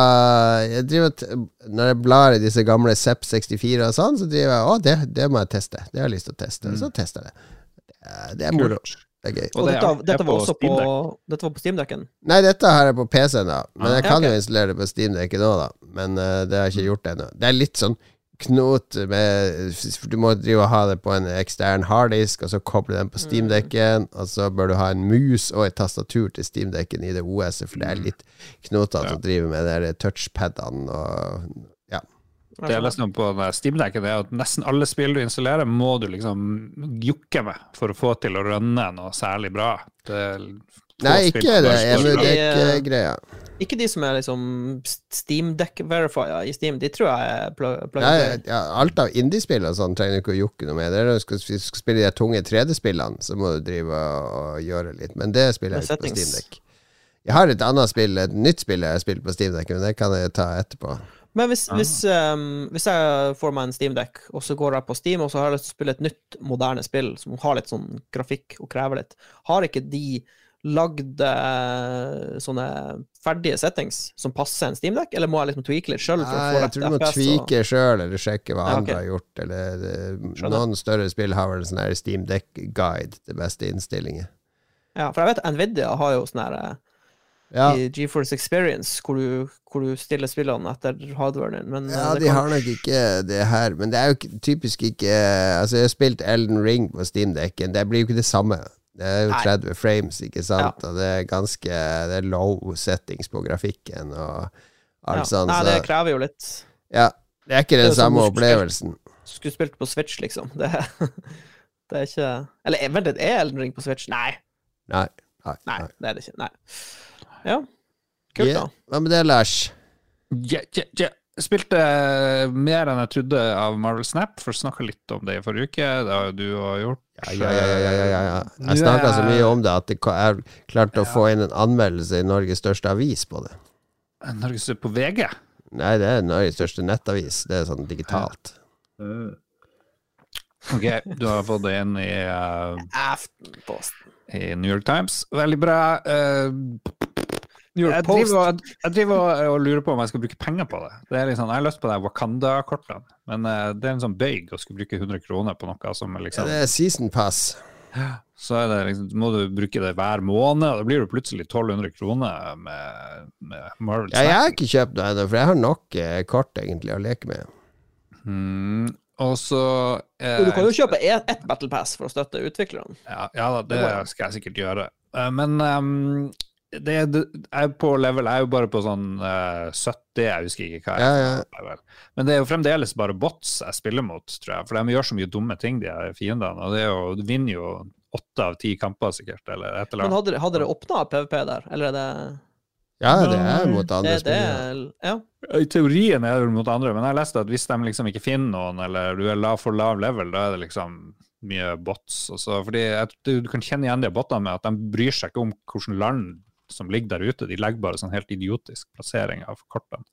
jeg driver, Når jeg blar i disse gamle Zepp 64 og sånn, så driver jeg Å, det, det må jeg teste. Det har jeg lyst til å teste. Så tester jeg det. Det er, det er moro. Kult. Det er gøy. Og Og det er- dette, er dette var også på, dette var på Steamdekken? Nei, dette har jeg på PC-en, da. Men jeg Ah, kan okay. jo installere det på Steam-dekket nå, da. Men uh, det har jeg ikke gjort ennå. Det er litt sånn knot med Du må drive og ha det på en ekstern harddisk, og så koble den på Steam-dekken, og så bør du ha en mus og et tastatur til Steam-dekken i det OS-et, for det er litt knotete Ja. å drive med de touchpadene og. Det jeg leste om på den Steam-dekken, er at nesten alle spill du installerer, må du liksom jukke med for å få til å rønne noe særlig bra. Det er Nei, ikke det Jeg, det er ikke greia. Ikke de som er liksom Steam-deck-verifier i Steam. De tror jeg er pl plug Ja, alt av indiespill og sånn trenger du ikke å jukke noe med. Det er når du skal, hvis du skal spille de tunge 3D-spillene, så må du drive og gjøre litt. Men det spiller jeg ikke på Steam-dekk. Jeg har et annet spill, et nytt spill jeg har spilt på Steam-dekk, men det kan jeg ta etterpå. Men hvis, hvis, um, hvis jeg får meg en Steam-deck, og så går jeg på Steam, og så har jeg lyst til å spille et nytt, moderne spill som har litt sånn grafikk og krever litt, har ikke de lagd eh, sånne ferdige settings som passer en Steam-deck, eller må jeg liksom tweake litt sjøl Nei, jeg tror du må FPS? og- tweake sjøl, eller sjekke hva Ja, okay. andre har gjort. Eller det, noen større spill har vel en sånn Steamdeck-guide, det beste innstillinger. Ja, for jeg vet Nvidia har jo sånn her Ja, i GeForce Experience, hvor du, hvor du stiller spillene etter hardwaren men eh, Ja, de kan- har nok ikke det her, men det er jo typisk ikke Altså, jeg har spilt Elden Ring på Steamdekken, det blir jo ikke det samme. Det er jo Nei. 30 frames, ikke sant, og det er ganske Det er low settings på grafikken og alt ja. sånt. Nei, det krever jo litt. ja. Det er ikke den er samme skulle opplevelsen. Skulle spilt på Switch, liksom. Det, <laughs> det er ikke Eller eh, vent litt, er Elden Ring på Switch? Nei. Nei. Nei. Nei, nei. det er det ikke. Nei. Ja. Kult, da. Hva med det, Lars? Yeah, yeah, yeah. Spilte eh, mer enn jeg trodde av Marvel Snap, for snakka litt om det i forrige uke. Det har jo du òg gjort. Ja, ja, ja, ja, ja, ja, ja. Jeg snakka så mye om det at jeg klarte å få inn en anmeldelse i Norges største avis på det. Norges på VG. Nei, det er Norges største nettavis. Det er sånn digitalt. Ok, du har fått det inn i, eh, Aftenposten. i New York Times. Veldig bra. eh, New York jeg driver, og, jeg driver og, lurer på om jeg skal bruke penger på det. det er sånn, jeg har lyst på de Wakanda-kortene, men eh, det er en sånn bøyg å skulle bruke 100 kroner på noe som liksom Ja, liksom det er season pass. Så er det liksom, må du bruke det hver måned, og da blir det plutselig 1200 kroner med, med Marvel Ja, jeg har ikke kjøpt noe ennå, for jeg har nok eh, kort egentlig å leke med. Mm, og så eh, du kan jo kjøpe ett et Battle Pass for å støtte utviklerne. Ja, ja da, det skal jeg sikkert gjøre. Eh, men ehm, det, det, jeg er på level Jeg er jo bare på sånn uh, 70, jeg husker ikke hva jeg Ja, er. ja. på level. Men det er jo fremdeles bare bots jeg spiller mot, tror jeg. For de gjør så mye dumme ting, de her fiendene. Og det er jo, du vinner jo åtte av ti kamper, sikkert, eller et eller Men annet. hadde, dere- hadde dere åpna PVP der, eller er det Ja, det er mot andre det spillere. Ja. I teorien er det mot andre, men jeg har lest at hvis de liksom ikke finner noen, eller du er lav for lav level, da er det liksom mye bots. Også, fordi jeg, du, du kan kjenne igjen de bottene med at de bryr seg ikke om hvilket land som ligger der ute. De legger bare sånn helt idiotisk plassering av kortene.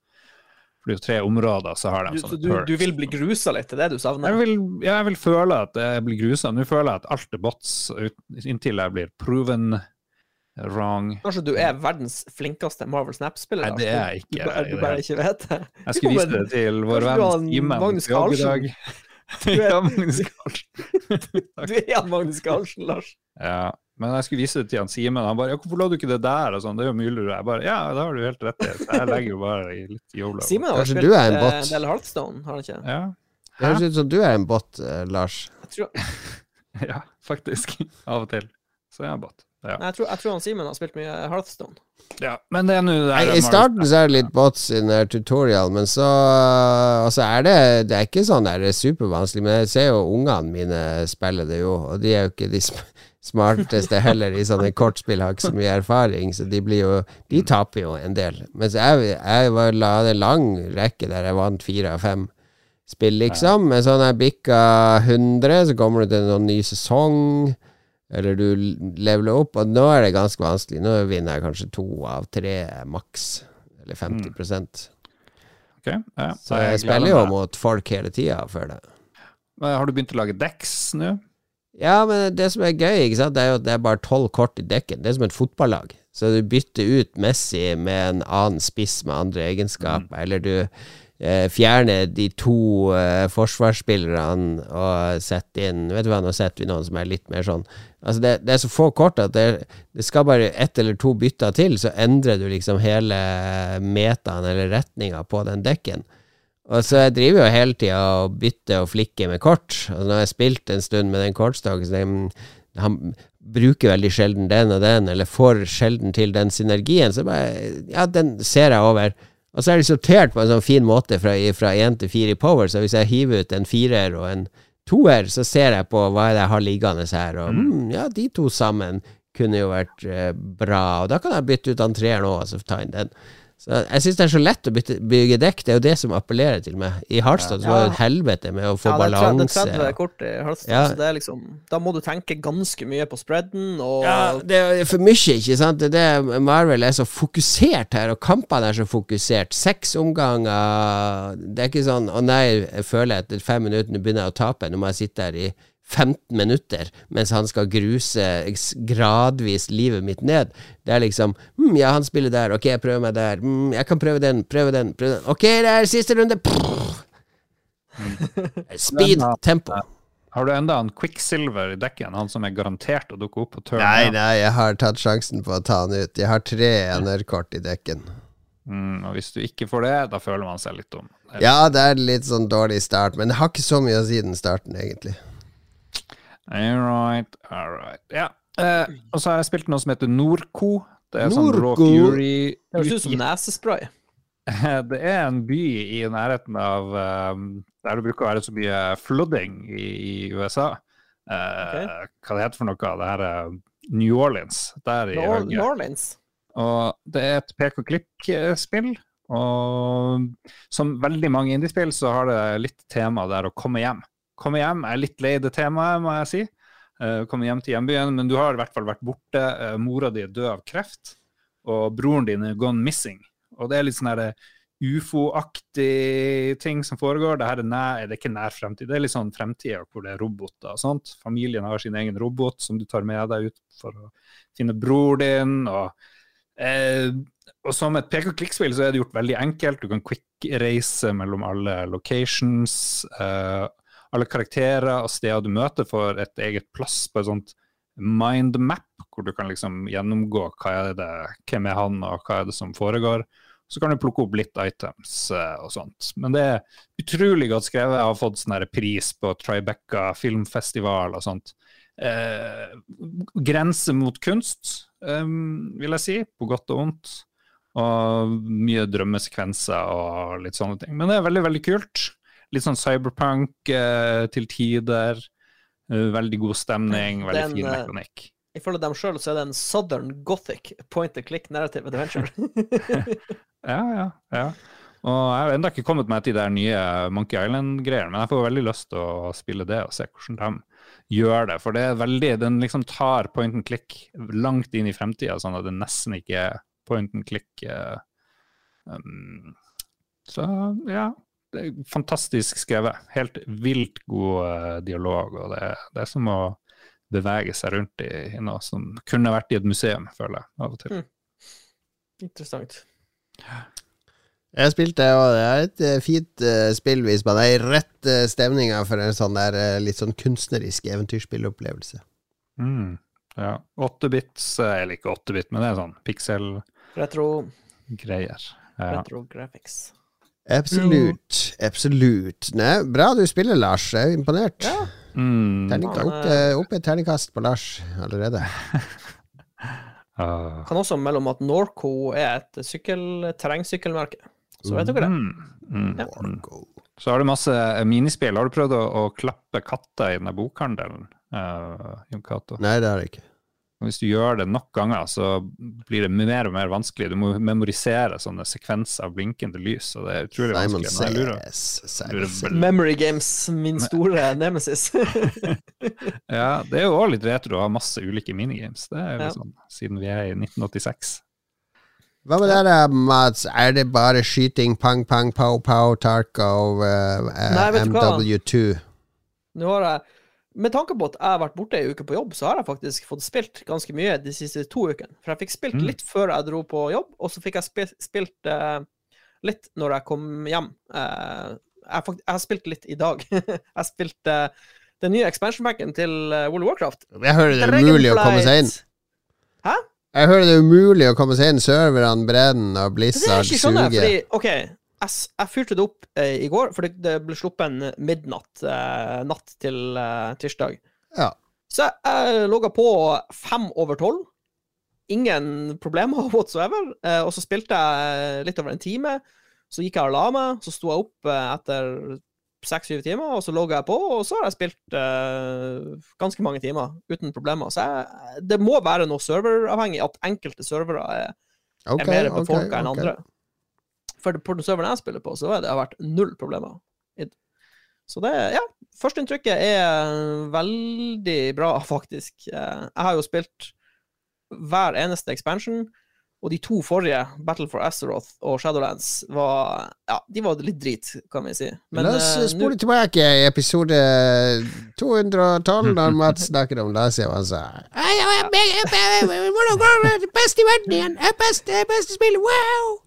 For det er jo tre områder, så har de Du, så sånne du, du vil bli grusa litt, det er det du savner? Jeg vil, jeg vil føle at jeg blir grusa. Nå føler jeg at alt er bots inntil jeg blir proven wrong. Kanskje du er verdens flinkeste Marvel Snap-spiller? Nei, det er jeg ikke Du, bare- du bare ikke vet det? Jeg skal vise det til vår venn du Simen Magnus Carlsen. <laughs> Du er- ja, Magnus Carlsen. <laughs> Du er Magnus Carlsen, Lars. Ja, men jeg skulle vise det til han Simen, han bare ja, 'Hvorfor la du ikke det der?' og sånn, det er jo mulig. Jeg bare ja, det har du helt rett i. Så jeg legger jo bare i litt yola. Simen har Kanskje spilt er en bot? en del Heartstone, har han ikke? Ja. Det høres ut som du er en bot, uh, Lars. Jeg tror, <laughs> ja, faktisk. Av og til. Så jeg er bot. Ja. jeg tror, jeg tror han Simen har spilt mye Hearthstone. ja. Men det er nå det I starten så er det litt bots i den her tutorial, men så Altså er det Det er ikke sånn der supervanskelig, men jeg ser jo ungene mine spille det jo, og de er jo ikke de sm smarteste heller i sånne kortspill, har ikke så mye erfaring, så de blir jo De taper jo en del. Mens jeg, jeg var, la hadde en lang rekke der jeg vant fire av fem spill, liksom. Men så når jeg bikka 100, så kommer det til noen ny sesong. Eller du leveler opp, og nå er det ganske vanskelig. Nå vinner jeg kanskje to av tre maks. Eller 50 Ok, ja. Så Jeg jeg spiller jo mot folk hele tida før det. Men Har du begynt å lage decks nå? Ja, men det som er gøy, sant, det er jo at det er bare tolv kort i dekken. Det er som et fotballag. Så du bytter ut Messi med en annen spiss med andre egenskaper, eller du eh, fjerner de to eh, forsvarsspillerne og setter inn Vet du hva, nå setter vi noen som er litt mer sånn Altså, det, det er så få kort at det, det skal bare ett eller to bytter til, så endrer du liksom hele metaen eller retninga på den dekken. Og så jeg driver jo hele tida og bytter og flikker med kort. Og når jeg har spilt en stund med den kortstokken, han bruker veldig sjelden den og den, eller får sjelden til den synergien, så bare Ja, den ser jeg over. Og så er de sortert på en sånn fin måte fra, én 1 til 4 i power, så hvis jeg hiver ut en firer og en toer, så ser jeg på hva er det jeg har liggende her, og mm, ja, de to sammen kunne jo vært eh, bra, og da kan jeg bytte ut han treeren òg, så ta inn den. Så jeg syns det er så lett å bygge dekk, det er jo det som appellerer til meg. I Hardstad så var det et helvete med å få Ja, det er tre- det er 30 kort i Harstad, Ja. så det er liksom Da må du tenke ganske mye på spreaden, og Ja, det er for mye, ikke sant? Det er det Marvel er så fokusert her, og kampene er så fokusert. Seks omganger Det er ikke sånn Å nei, jeg føler etter fem minutter nå begynner jeg å tape, nå må jeg sitte her i 15 minutter mens han skal gruse gradvis livet mitt ned. Det er liksom mm, Ja, han spiller der, ok, jeg prøver meg der. Mm, jeg kan prøve den, prøve den, prøve den. Ok, det er siste runde. <laughs> Speed, tempo. Har du enda en Quicksilver i dekken, han som er garantert å dukke opp på turn? Nei, nei, jeg har tatt sjansen på å ta han ut. Jeg har tre NR-kort i dekken. Mm, og hvis du ikke får det, da føler man seg litt dum. Ja, det er litt sånn dårlig start, men det har ikke så mye å si den starten, egentlig. All right, all right. Ja. Eh, og så har jeg spilt noe som heter Norco. Det er sånn Raw Fury det høres ut som nesespray. <laughs> Det er en by i nærheten av um, der det bruker å være så mye flooding i, i USA. Eh, Hva det heter for noe? Det her er New Orleans. Der i Nor New Orleans. Og det er et pek og klikk-spill. Og som veldig mange indiespill, så har det litt tema der å komme hjem. Komme hjem er litt lei det temaet, må jeg si. Eh, komme hjem til hjembyen, men du har i hvert fall vært borte. Eh, mora di er død av kreft, og broren din er gone missing. Og det er litt sånn her ufo-aktig ting som foregår. Det her er, nær, det er ikke nær fremtid, det er litt sånn fremtida hvor det er roboter og sånt. Familien har sin egen robot som du tar med deg ut for å finne bror din. og Eh, og som et pek og klikk-spill så er det gjort veldig enkelt. Du kan quick-reise mellom alle locations. Eh, alle karakterer og steder du møter, får et eget plass på et sånt mindmap, hvor du kan liksom gjennomgå hva er det, hvem er han, og hva er det som foregår. Så kan du plukke opp litt items eh, og sånt. Men det er utrolig godt skrevet. Jeg har fått sånn pris på Tribeca filmfestival og sånt. Eh, grense mot kunst, eh, vil jeg si, på godt og vondt. Og mye drømmesekvenser og litt sånne ting. Men det er veldig, veldig kult. Litt sånn cyberpunk eh, til tider. Eh, veldig god stemning, veldig Den, fin eh, mekanikk. Ifølge dem sjøl så er det en southern gothic point and click narrative adventure. <laughs> Ja, ja, ja. Og jeg har ennå ikke kommet meg til de der nye Monkey Island-greiene, men jeg får veldig lyst til å spille det og se hvordan de gjør det. For det er veldig, den liksom tar point and click langt inn i fremtida, sånn at det nesten ikke er point and click. eh, um, så ja, fantastisk skrevet. Helt vilt god eh, dialog, og det, det er som å bevege seg rundt i, i noe som kunne vært i et museum, føler jeg, av og til. Interessant. Jeg spilte, det, og det er et eh, fint uh, spill hvis man er i rett uh, stemninga for en sånn der uh, litt sånn kunstnerisk eventyrspillopplevelse. Mm, ja. 8-bits, eh, eller ikke 8-bit, men det er sånn pixel-greier. Retro, Ja. retro graphics. Absolutt. Absolutt. Nei, bra du spiller, Lars. Jeg er imponert. Ja. Mm, Terning, opp, eh, opp et terningkast på Lars allerede. uh. <laughs> Kan også melde om at Norco er et sykkel, terrengsykkelmerke. Så vet dere det. Mm, mm, Ja. mm. Så har du masse eh, minispill. Har du prøvd å, å klappe katter i denne bokhandelen, uh, Jon Cato? Nei, det har jeg ikke. Hvis du gjør det nok ganger, så blir det mer og mer vanskelig. Du må memorisere sånne sekvenser av blinkende lys, og det er utrolig Simon vanskelig. Lurer. Simon lurer Memory Games, min store nemesis. <laughs> <laughs> ja, det er jo også litt retro å ha masse ulike minigames. Det er jo Ja. sånn, siden vi er i 1986. Hva med det der, Mats? Er det bare skyting, pang, pang, pow, pow, Tarkov, uh, Nei, du hva? MW2? Nå har jeg, med tanke på at jeg har vært borte ei uke på jobb, så har jeg faktisk fått spilt ganske mye de siste to ukene. For jeg fikk spilt Mm. litt før jeg dro på jobb, og så fikk jeg spil, spilt uh, litt når jeg kom hjem. Uh, jeg, har jeg har spilt litt i dag. <laughs> jeg har spilt eh, den nye expansion packen til uh, World of Warcraft. Jeg hører det er umulig å komme seg inn. Hæ? Jeg hører det er umulig å komme seg inn. Serverne brenner, og Det er Blizzard ikke Sånn, suger. fordi OK, jeg, jeg fyrte det opp eh, i går, for det ble sluppet en midnatt eh, natt til eh, tirsdag. Ja. Så jeg, jeg logga på fem over tolv. Ingen problemer <laughs> whatsoever. Eh, og så spilte jeg litt over en time. Så gikk jeg og la meg. Så sto jeg opp eh, etter seks-syv timer, og så logga jeg på, og så har jeg spilt eh, ganske mange timer uten problemer. Så jeg, det må være noe serveravhengig at enkelte servere er okay, er mer ok, okay, enn ok. andre. For på den serveren jeg spiller på, så har det vært null problemer. Så det, ja. Førsteinntrykket er veldig bra, faktisk. Eh, Jeg har jo spilt hver eneste expansion, og de to forrige, Battle for Azeroth og Shadowlands, var Ja, de var litt drit, kan vi si. Men La oss eh, spole tilbake i episode 212, når Mats snakker om La og han sa. Hvordan går det? Beste i verden igjen! Beste, beste spillet! Wow!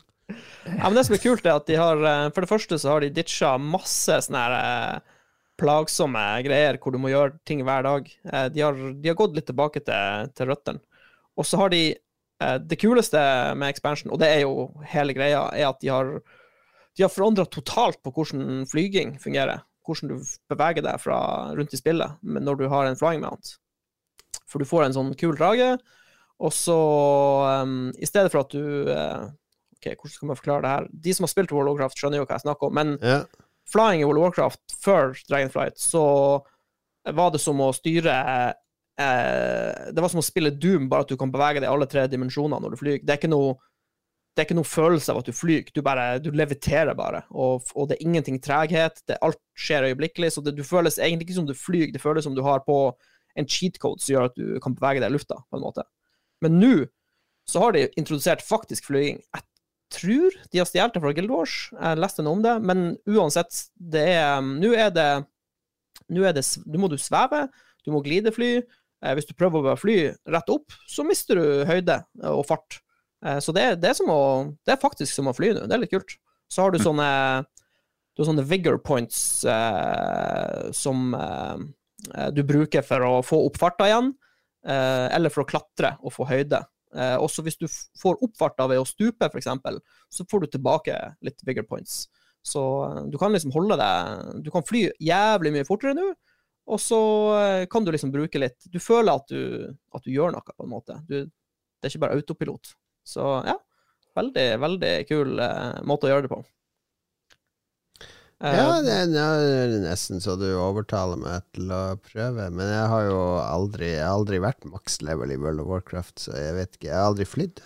Ja, men det som er kult, er at de har eh, For det første så har de ditcha masse sånne her eh, plagsomme greier hvor du må gjøre ting hver dag. Eh, De har, de har gått litt tilbake til, til røttene. Og så har de Det kuleste med expansion, og det er jo hele greia, er at de har de har forandra totalt på hvordan flyging fungerer. Hvordan du beveger deg fra rundt i spillet når du har en flying mount. For du får en sånn kul drage, og så um, I stedet for at du eh, ok, hvordan skal man forklare det her? De som har spilt World of Warcraft, skjønner jo hva jeg snakker om. Men yeah. flying i World of Warcraft før Dragonflight, så var det som å styre eh, Det var som å spille Doom, bare at du kan bevege deg i alle tre dimensjoner når du flyr. Det er ikke noe det er ikke noe følelse av at du flyr, du bare, du leviterer bare, og, og det er ingenting treghet, det, alt skjer øyeblikkelig, så det, du føles egentlig ikke som du flyr, det føles som du har på en cheat code som gjør at du kan bevege deg i lufta, på en måte. Men nå så har de introdusert faktisk flyging. Jeg tror de har stjålet det fra Guild Wars, jeg leste noe om det, men uansett, det er Nå er det Nå er det Nå må du sveve, du må glidefly. Eh, hvis du prøver å fly rett opp, så mister du høyde og fart. Eh, så det, det, er som å, det er faktisk som å fly nå. Det er litt kult. Så har du sånne, du har sånne vigor points eh, som eh, du bruker for å få opp farta igjen, eh, eller for å klatre og få høyde. Eh, også hvis du får oppfarta ved å stupe, f.eks., så får du tilbake litt bigger points. Så eh, du kan liksom holde deg Du kan fly jævlig mye fortere nå, og så eh, kan du liksom bruke litt Du føler at du, at du gjør noe, på en måte. Du, det er ikke bare autopilot. Så ja, veldig, veldig kul eh, måte å gjøre det på. Eh, Ja, det er er nesten så du overtaler meg til å prøve. Men jeg har jo aldri, jeg har aldri vært maks level i World of Warcraft, så jeg vet ikke. Jeg har aldri flydd.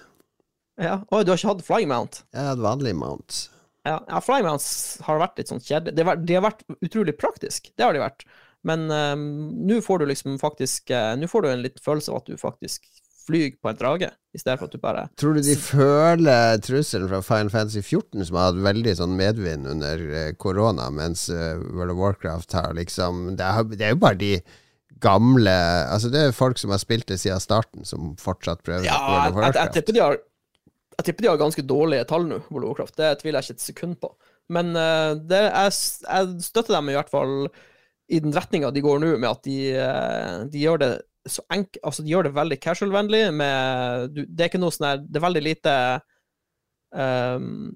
ja. Oi, du har ikke hatt flying mount? Jeg har hatt vanlig mount. Ja, ja flying mounts har vært litt sånn kjedelig. De de har vært utrolig praktisk, det har de vært. Men um, nå får du liksom faktisk uh, Nå får du en liten følelse av at du faktisk flyr på en drage, i stedet for at du bare Tror du de føler trusselen fra Final Fantasy 14, som har hatt veldig sånn medvind under eh, korona, mens eh, World of Warcraft har liksom det er, det jo bare de gamle Altså, det er folk som har spilt det siden starten, som fortsatt prøver Ja, World of Warcraft. jeg, jeg, tipper de har jeg tipper de har ganske dårlige tall nå, World of Warcraft. Det tviler jeg ikke et sekund på. Men eh, det, jeg, jeg støtter dem i hvert fall i den retninga de går nå, med at de, de gjør det så enk, altså de gjør det veldig casual-vennlig. Det er ikke noe sånn her Det er veldig lite um,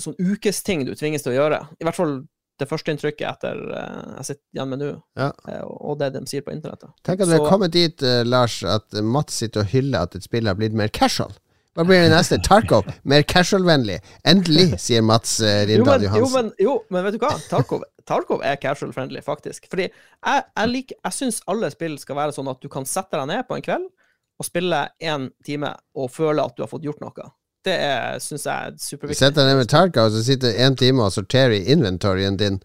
sånn ukesting du tvinges til å gjøre. I hvert fall det første inntrykket etter uh, jeg sitter igjen med nå, Ja. uh, og det de sier på internettet. Tenk at du har kommet dit, uh, Lars, at Mats sitter og hyller at et spill har blitt mer casual. Hva blir det neste? Tarkov? Mer casual-vennlig. Endelig, sier Mats Rindal men, jo, men, jo, men vet du hva? Tarkov, Tarkov er casual friendly, faktisk. Fordi jeg, jeg, liker, jeg syns alle spill skal være sånn at du kan sette deg ned på en kveld og spille én time og føle at du har fått gjort noe. Det syns jeg er superviktig. Sett deg ned med Tarkov, og så sitter en time og sorterer i inventoryen din.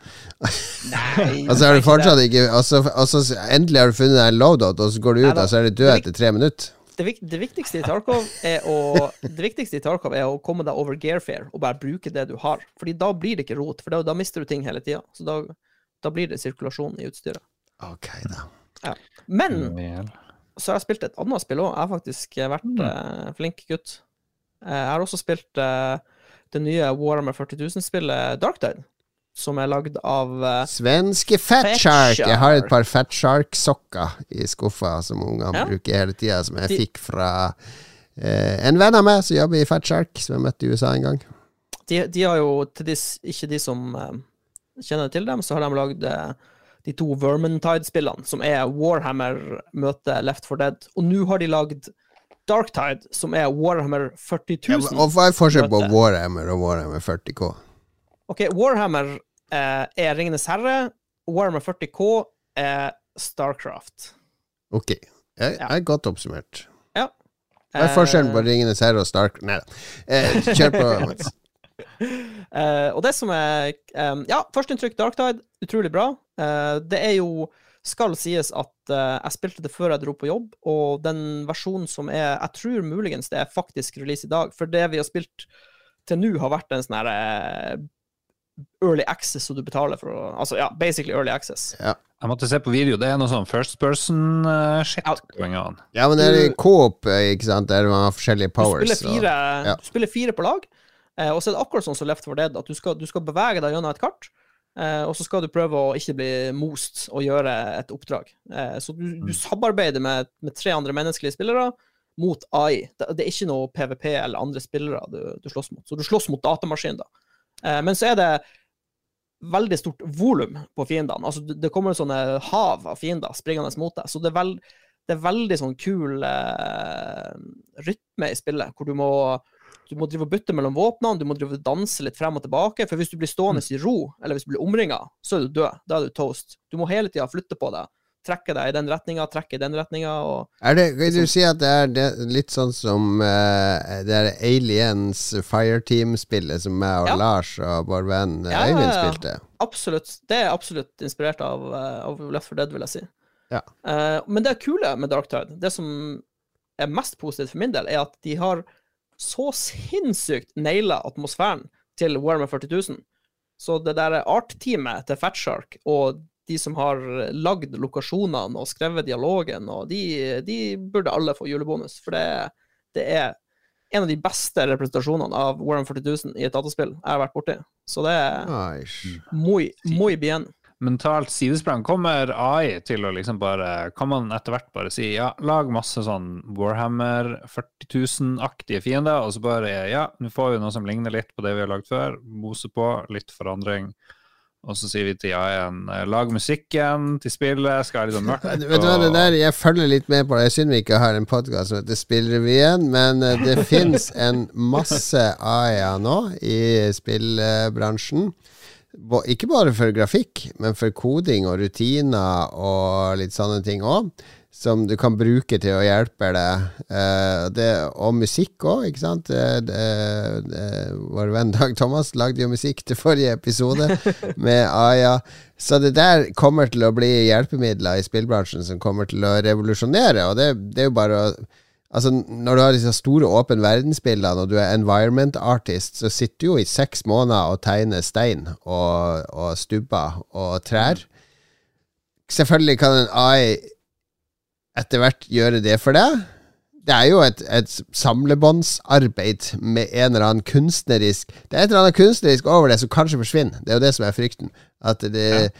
Nei, <laughs> Og så har du fortsatt ikke Og så, endelig har du funnet deg en loadout, og så går du ut, Neida. og så er du død er etter tre minutter. Det, vik, det viktigste i Tarkov er å Det viktigste i Tarkov er å komme deg over gearfare og bare bruke det du har. Fordi da blir det ikke rot, for da, da mister du ting hele tida. Så da, da blir det sirkulasjon i utstyret. Ok, da. Men så har jeg spilt et annet spill òg. Jeg har faktisk vært vært eh, flink gutt. Eh, jeg har også spilt eh, det nye Warhammer 40 000-spillet Darktide, som er lagd av uh, Svenske Fat Fat. Jeg har et par Fat Shark-sokker i skuffa som ungene Ja. bruker hele tida, som jeg De- fikk fra uh, en venn av meg som jobber i Fat Shark, som jeg møtte i USA en gang. de, de har jo, til de, ikke de som uh, kjenner til dem, så har de lagd de to Vermintide-spillene, som er Warhammer møter Left 4 Dead. Og nå har de lagd Darktide, som er Warhammer 40 Ja, men- og hva er forskjellen på. Warhammer og Warhammer 40K? OK, Warhammer eh, er Ringenes herre. Warhammer 40K er Starcraft. Ok, jeg, er godt oppsummert. Ja. Hva er forskjellen på Eh, Ringenes herre og Stark... Nei da. Eh, kjør på, <laughs> Mats. uh, og det som er um, Ja, førsteinntrykk Darktide, utrolig bra. Uh, det er jo Skal sies at uh, jeg spilte det før jeg dro på jobb, og den versjonen som er Jeg tror muligens det er faktisk release i dag, for det vi har spilt til nå, har vært en sånn her eh, Early access som du betaler for å Altså, ja, basically early access. Jeg måtte se på video. Det er noe sånn first person-shit Ja. going on. Ja, men det er coop, eh, ikke sant, der man har forskjellige Du powers. spiller fire, ja. du spiller fire på lag, eh, og så er det akkurat sånn som Left 4 Dead, at du skal, du skal bevege deg gjennom et kart, eh, og så skal du prøve å ikke bli most og gjøre et oppdrag. Eh, så du, du samarbeider med, med tre andre menneskelige spillere mot AI. Det, det er ikke noe PVP eller andre spillere du, du slåss mot. Så du slåss mot datamaskinen, da. Eh, men så er det veldig stort volum på fiendene. Altså, det det kommer sånne hav av fiender springende mot deg. Så det er, veld, det er veldig sånn kul eh, rytme i spillet, hvor du må Du må drive og bytte mellom våpnene, du må drive og danse litt frem og tilbake. For hvis du blir stående i ro, eller hvis du blir omringa, så er du død. Da er du toast. Du må hele tida flytte på deg. Trekke deg i den retninga, trekke i den retninga. Kan du si at det er det, litt sånn som uh, det er Aliens Fireteam-spillet som jeg og Ja. Lars og vår venn eh, Ja, Øyvind spilte? Absolutt. Det er absolutt inspirert av, eh, av Left for Dead, vil jeg si. Ja. Uh, men det kule med Dark Tide, det som er mest positivt for min del, er at de har så sinnssykt naila atmosfæren til Warhammer 40 000. Så det der art-teamet til Fatshark og de som har lagd lokasjonene og skrevet dialogen, og de, de burde alle få julebonus. For det, det er en av de beste representasjonene av Warhammer 40 000 i et dataspill jeg har vært borti. Så det er muy, muy bien. mentalt sidesprang. Kommer AI til å liksom bare Kan man etter hvert bare si ja, lag masse sånn Warhammer 40 000-aktige fiender, og så bare ja, nå får vi noe som ligner litt på det vi har lagd før. Mose på, litt forandring. Og så sier vi til AI-en lag musikken til spillet, skal være litt sånn mørkt. <laughs> Vet du hva, det der, Jeg følger litt med på det. Jeg synd vi ikke har en podkast som heter Spillrevyen, men eh, det <laughs> fins en masse AI-er nå i spillbransjen. Ikke bare for grafikk, men for koding og rutiner og litt sånne ting òg. Som du kan bruke til å hjelpe deg. Eh, det, og musikk òg, ikke sant. Eh, det- Vår venn Dag Thomas lagde jo musikk til forrige episode <laughs> med Aya. Så det der kommer til å bli hjelpemidler i spillbransjen som kommer til å revolusjonere. Og det, det er jo bare å Altså Når du har disse store åpen verdensbildene, og du er environment artist, så sitter du jo i seks måneder og tegner stein og, og stubber og trær. Selvfølgelig kan en AI etter hvert gjøre det for deg. Det er jo et, et samlebåndsarbeid med en eller annen kunstnerisk Det er et eller annet kunstnerisk over det som kanskje forsvinner. Det er jo det som er frykten. At det,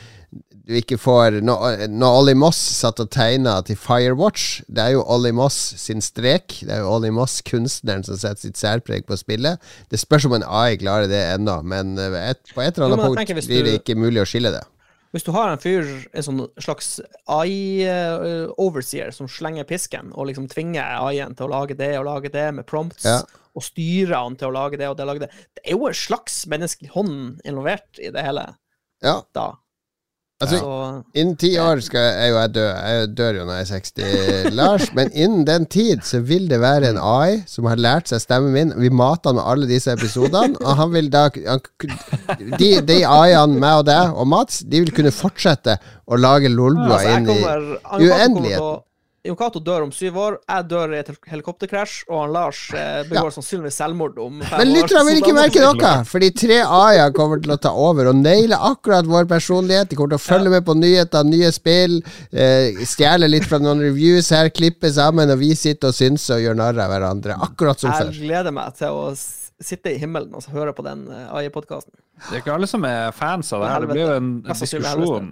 du ikke får Når, når Ollie Moss satt og tegna til Firewatch Det er jo Ollie Moss sin strek. Det er jo Ollie Moss, kunstneren, som setter sitt særpreg på spillet. Det spørs om en AI klarer det ennå, men eh, et, på et eller annet jo, punkt tenker blir det du- ikke mulig å skille det. Hvis du har en fyr, en sånn slags AI-overseer, som slenger pisken og liksom tvinger AI-en til å lage det og lage det med prompts, Ja. og styrer han til å lage det og det og lage det Det er jo en slags menneskelig hånd involvert i det hele Ja, da. Altså ja. Innen ti år skal jeg jo jeg dø. Jeg dør jo når jeg er 60, <laughs> Lars. Men innen den tid så vil det være en AI som har lært seg stemmen min. Vi mater han med alle disse episodene, og han vil da han, De, de AI-ene, meg og deg og Mats, de vil kunne fortsette å lage lolbua altså, inn i uendeligheten. Jon Cato dør om syv år, jeg dør i et helikopterkrasj, og han Lars begår ja. sannsynligvis selvmord om fem Men år. lytterne vil ikke merke noe, fordi tre A-er kommer til å ta over og naile akkurat vår personlighet. De kommer til å følge med på nyheter, nye spill, eh, stjele litt fra noen reviews her, klippe sammen, og vi sitter og synser og gjør narr av hverandre. Akkurat som Jeg før. gleder meg til å sitte i himmelen og høre på den eh, AI-podkasten. Det er ikke alle som er fans av det her. Det blir jo en diskusjon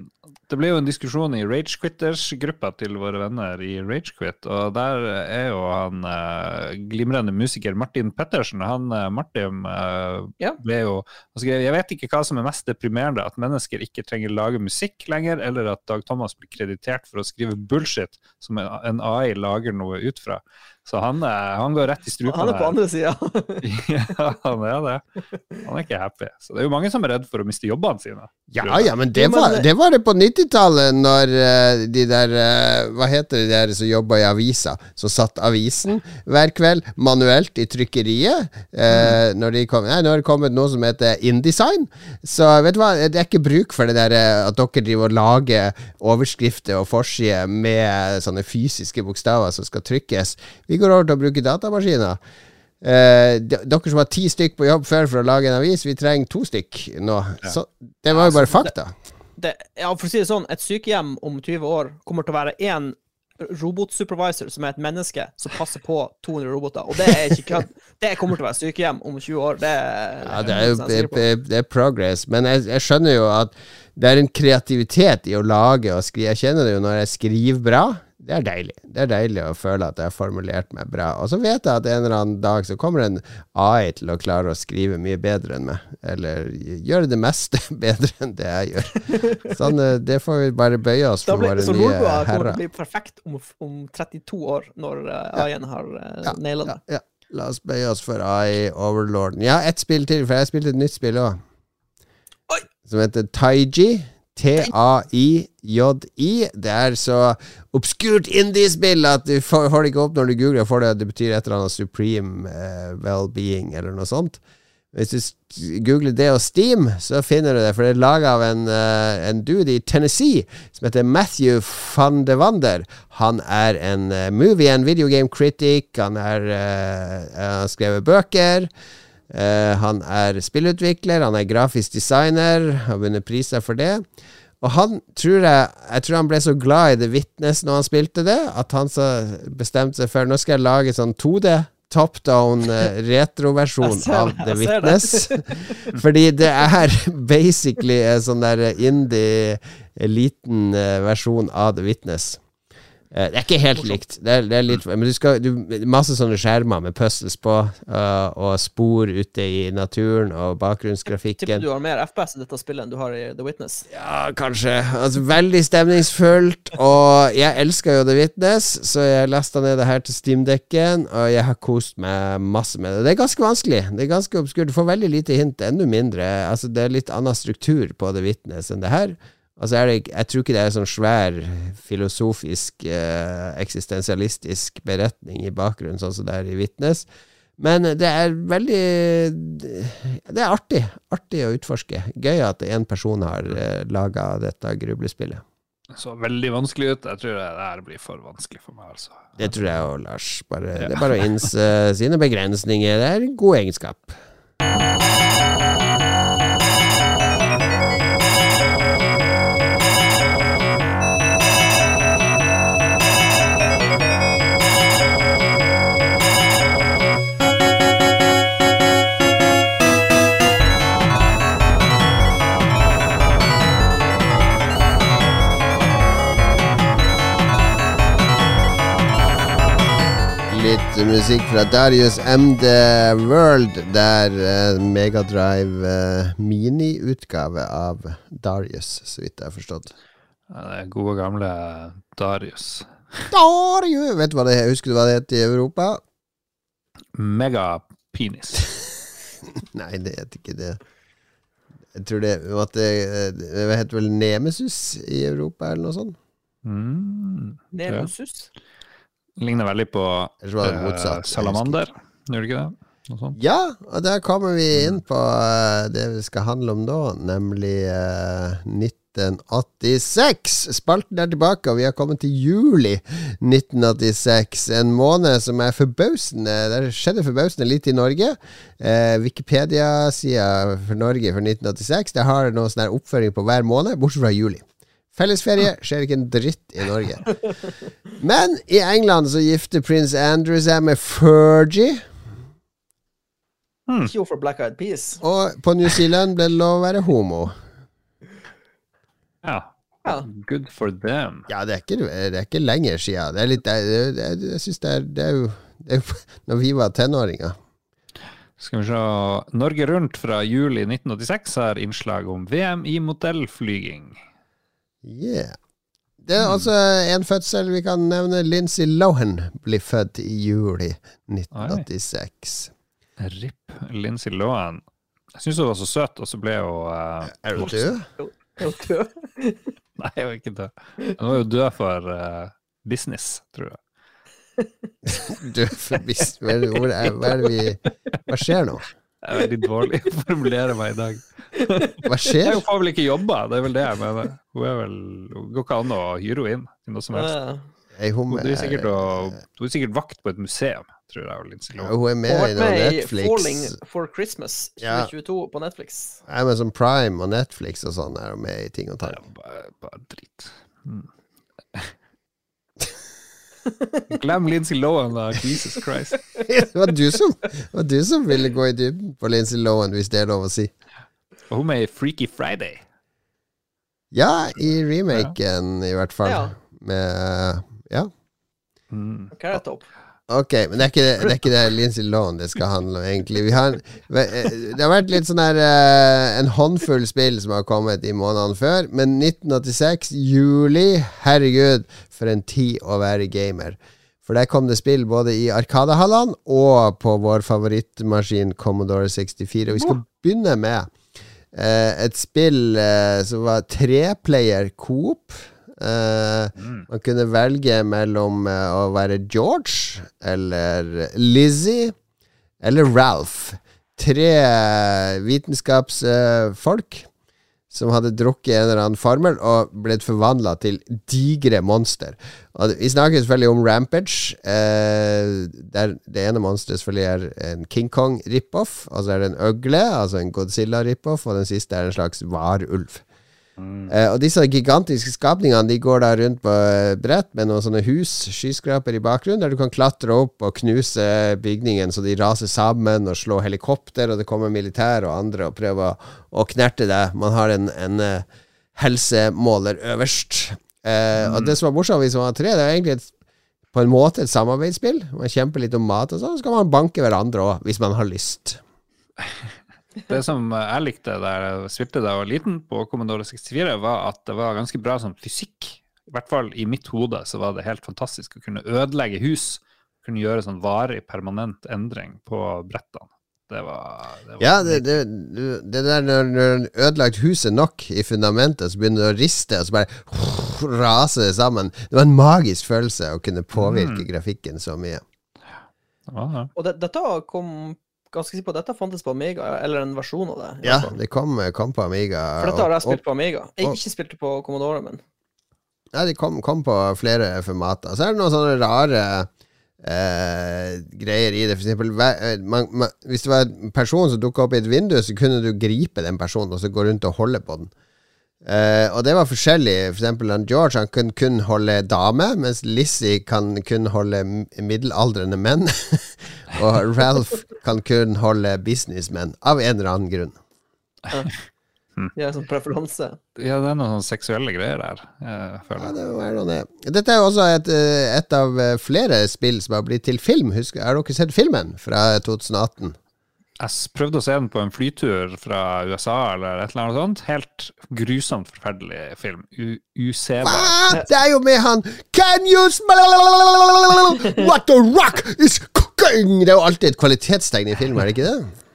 Det ble jo en diskusjon i Ragequitters-gruppa til våre venner i Ragequit, og der er jo han eh, glimrende musiker Martin Pettersen. Han eh, Martin eh, Ja. ble jo han skrev, Jeg vet ikke hva som er mest deprimerende, at mennesker ikke trenger lage musikk lenger, eller at Dag Thomas blir kreditert for å skrive bullshit som en, AI lager noe ut fra. Så han, eh, han går rett i strupen Han er på andre sida. <laughs> Ja, han er det. Han er ikke happy. Så det er jo mange som er redd for å miste jobbene sine. Ja, ja, men det var det, var det på 90-tallet, når uh, de der uh, Hva heter de der som jobba i avisa? Som satt avisen hver kveld manuelt i trykkeriet. Eh, når de kom, nei, nå har det kommet noe som heter InDesign. Så vet du hva, det er ikke bruk for det der eh, at dere driver og lager overskrifter og forsider med sånne fysiske bokstaver som skal trykkes. Vi går over til å bruke datamaskiner. Eh, de, dere som har ti stykk på jobb før for å lage en avis, vi trenger to stykk nå. Så det var jo bare fakta. det, ja, for å si det sånn, et sykehjem om 20 år kommer til å være én robotsupervisor, som er et menneske som passer på 200 roboter. Og det er ikke kødd. Det kommer til å være sykehjem om 20 år. Det, Ja, det er jo 100% det, sikker på. det, det er progress, men jeg, jeg skjønner jo at det er en kreativitet i å lage og skrive. Jeg kjenner det jo når jeg skriver bra. Det er deilig. Det er deilig å føle at jeg har formulert meg bra. Og så vet jeg at en eller annen dag så kommer en AI til å klare å skrive mye bedre enn meg. Eller gjøre det meste <laughs> bedre enn det jeg gjør. Sånn, eh, det får vi bare bøye oss for for nye våre så Nordboa herrer. bli perfekt om, om 32 år, når uh, AI-en har uh, Ja, naila det. Ja, ja. La oss bøye oss for AI-overlorden. Ja, ett spill til, for jeg spilte et nytt spill òg. Som heter Taiji. T-a-i-j-i. Det er så obskurt indie-spill at du får, får det ikke opp når du googler. Får det, det betyr et eller annet Supreme uh, Well-being eller noe sånt. Hvis du googler det og Steam, så finner du det. For det er laga av en, uh, en dude i Tennessee som heter Matthew van de Wander. Han er en uh, movie en videogame critic. Han har skrevet bøker. Eh, han er spillutvikler, han er grafisk designer, har vunnet priser for det. Og han tror jeg Jeg tror han ble så glad i The Witness når han spilte det, at han så bestemte seg for Nå skal jeg lage sånn 2D top down eh, <laughs> retroversjon av The Witness. <laughs> Fordi det er basically en sånn der indie liten eh, versjon av The Witness. Eh, Det er ikke helt likt, det er, det er litt Men du skal du, Masse sånne skjermer med puzzles på, uh, og spor ute i naturen, og Tipper bakgrunnsgrafikken. du har mer FPS i dette spillet enn du har i The Witness. Ja, kanskje. Altså, veldig stemningsfullt. Og jeg elsker jo The Witness, så jeg lasta ned det her til Steamdekken, og jeg har kost meg masse med det. Det er ganske vanskelig. Det er ganske obskurt. Du får veldig lite hint, enda mindre. Altså, det er litt annen struktur på The Witness enn det her. Altså, det, jeg tror ikke det er sånn svær filosofisk, eh, eksistensialistisk beretning i bakgrunnen, sånn som det er i Vitnes. Men det er veldig Det er artig. Artig å utforske. Gøy at én person har eh, laga dette grublespillet. Så veldig vanskelig ut. Jeg tror det her blir for vanskelig for meg, altså. Det tror jeg òg, Lars. Bare, Ja. Det er bare å innse sine begrensninger. Det er en god egenskap. Litt musikk fra Darius MD World, der uh, Megadrive uh, miniutgave av Darius, så vidt jeg har forstått. Ja, Det er gode, gamle Darius. Darius! Vet du hva det Husker du hva det het i Europa? Megapenis. <laughs> Nei, det het ikke det. Jeg tror det måtte Det heter vel Nemesis i Europa, eller noe sånt? Mm. Nemesis? Ligner veldig på eh, husker Salamander. Gjør det ikke det? Ja, og der kommer vi inn på uh, det vi skal handle om da, nemlig uh, 1986. Spalten er tilbake, og vi har kommet til juli 1986. En måned som er forbausende Det skjedde forbausende litt i Norge. Uh, Wikipedia-sida for Norge for 1986 Det har noe sånn oppføring på hver måned, bortsett fra juli. Fellesferie skjer ikke en dritt i Norge. Men i England så gifter prins Andrew seg med Fergie. Cure for Black Eyed Peas. Og på New Zealand ble det lov å være homo. Ja. Good for them. Ja, det er ikke, det er ikke lenger sia. Det er litt det, det, Jeg syns det er Det er jo det er <laughs> når vi var tenåringer. Skal vi se Norge Rundt fra juli 1986 har innslag om VM i modellflyging. Yeah. Det er altså en fødsel vi kan nevne. Lindsay Lohan blir født i juli 1986. RIP Lindsay Lohan. Jeg syns hun var så søt, og så ble hun uh, Er død? Er hun død? <laughs> Nei, hun er ikke død. Hun var jo død for uh, business, tror jeg. <laughs> Død for business? Hva er det vi Hva skjer nå? Jeg er veldig dårlig å formulere meg i dag. Hva Jeg Hun får vel ikke jobba, det er vel det jeg mener. Hun er vel Hun går ikke an å hyre henne inn til noe som helst. Ja. Ei, hun, Hun er sikkert, er, hun er sikkert vakt på et museum, tror jeg. Lindsay Lohan. hun er Hun med i noe med i Falling for Christmas Ja. 2022 på Netflix. Amazon Prime og Netflix og sånn er hun med i ting og tang. Ja, bare, bare drit. Mm. Glem Lindsay Lohan, da. Jesus Christ. <laughs> det var du som, det var du som ville gå i dybden på Lindsay Lohan, hvis det er lov å si. Og hun med i Freaky Friday. Ja, i remaken i hvert fall. Ja. Med Ja. Mm. Carrot topp. Ok, men det er ikke det, er ikke det Lindsay Lohan det skal handle om, egentlig. Vi har, det har vært litt sånn her eh, En håndfull spill som har kommet i månedene før, men 1986, juli Herregud, for en tid å være gamer. For der kom det spill både i Arkadehallene og på vår favorittmaskin Commodore 64. Og vi skal begynne med eh, et spill eh, som var treplayer coop. Eh, Man kunne velge mellom eh, å være George eller Lizzie eller Ralph. Tre eh, vitenskapsfolk som hadde drukket en eller annen formel og blitt forvandla til digre monster. Og vi snakker selvfølgelig om Rampage, eh, der det ene monsteret selvfølgelig er en King Kong rip-off. Og så er det en øgle, altså en Godzilla rip-off, og den siste er en slags varulv. Eh, og disse gigantiske skapningene De går da rundt på eh, brett med noen sånne hus, skyskraper i bakgrunnen, der du kan klatre opp og knuse bygningen så de raser sammen, og slå helikopter, og det kommer militær og andre og prøver å, å knerte deg. Man har en, en eh, helsemåler øverst. Eh, Og det som var morsomt hvis man var tre, det er egentlig et, på en måte et samarbeidsspill. Man kjemper litt om mat og sånn, så kan man banke hverandre òg, hvis man har lyst. <laughs> Det som jeg likte der jeg spilte da jeg var liten på Commodore 64, var at det var ganske bra sånn fysikk. I hvert fall i mitt hode så var det helt fantastisk å kunne ødelegge hus. Kunne gjøre sånn varig, permanent endring på brettene. Det var, det var Ja, det, det, det der når, når du har ødelagt huset nok i fundamentet, så begynner det å riste, og så bare raser det sammen. Det var en magisk følelse å kunne påvirke grafikken så mye. Ja, ja. Og det, dette kom ganske sikker på at dette fantes på Amiga, eller en versjon av det. Ja, fall. det kom, kom på Amiga. For dette har jeg spilt på Amiga. Jeg og- ikke spilte på Commodore, men Nei, de kom, kom på flere formater. Så er det noen sånne rare eh, greier i det. For eksempel, eh, man, man, hvis det var en person som dukka opp i et vindu, så kunne du gripe den personen og så gå rundt og holde på den. Eh, og det var forskjellig. For eksempel han George han kunne kun holde dame, mens Lizzie kan kun holde middelaldrende menn. <laughs> og Ralph kan kun holde businessmenn, av en eller annen grunn. <laughs> Ja, sånn preferanse. ja, det er noen sånne seksuelle greier der, jeg Ja, det må være noe det. Dette er jo også et, eh, et av eh, flere spill som har blitt til film. Husker, har dere sett filmen fra 2018? Jeg prøvde å se den på en flytur fra USA eller et eller annet sånt. Helt grusomt forferdelig film. U usebar. Det er jo med han Can you smell what the rock is cooking? Det er jo alltid et kvalitetstegn i film, er det ikke det?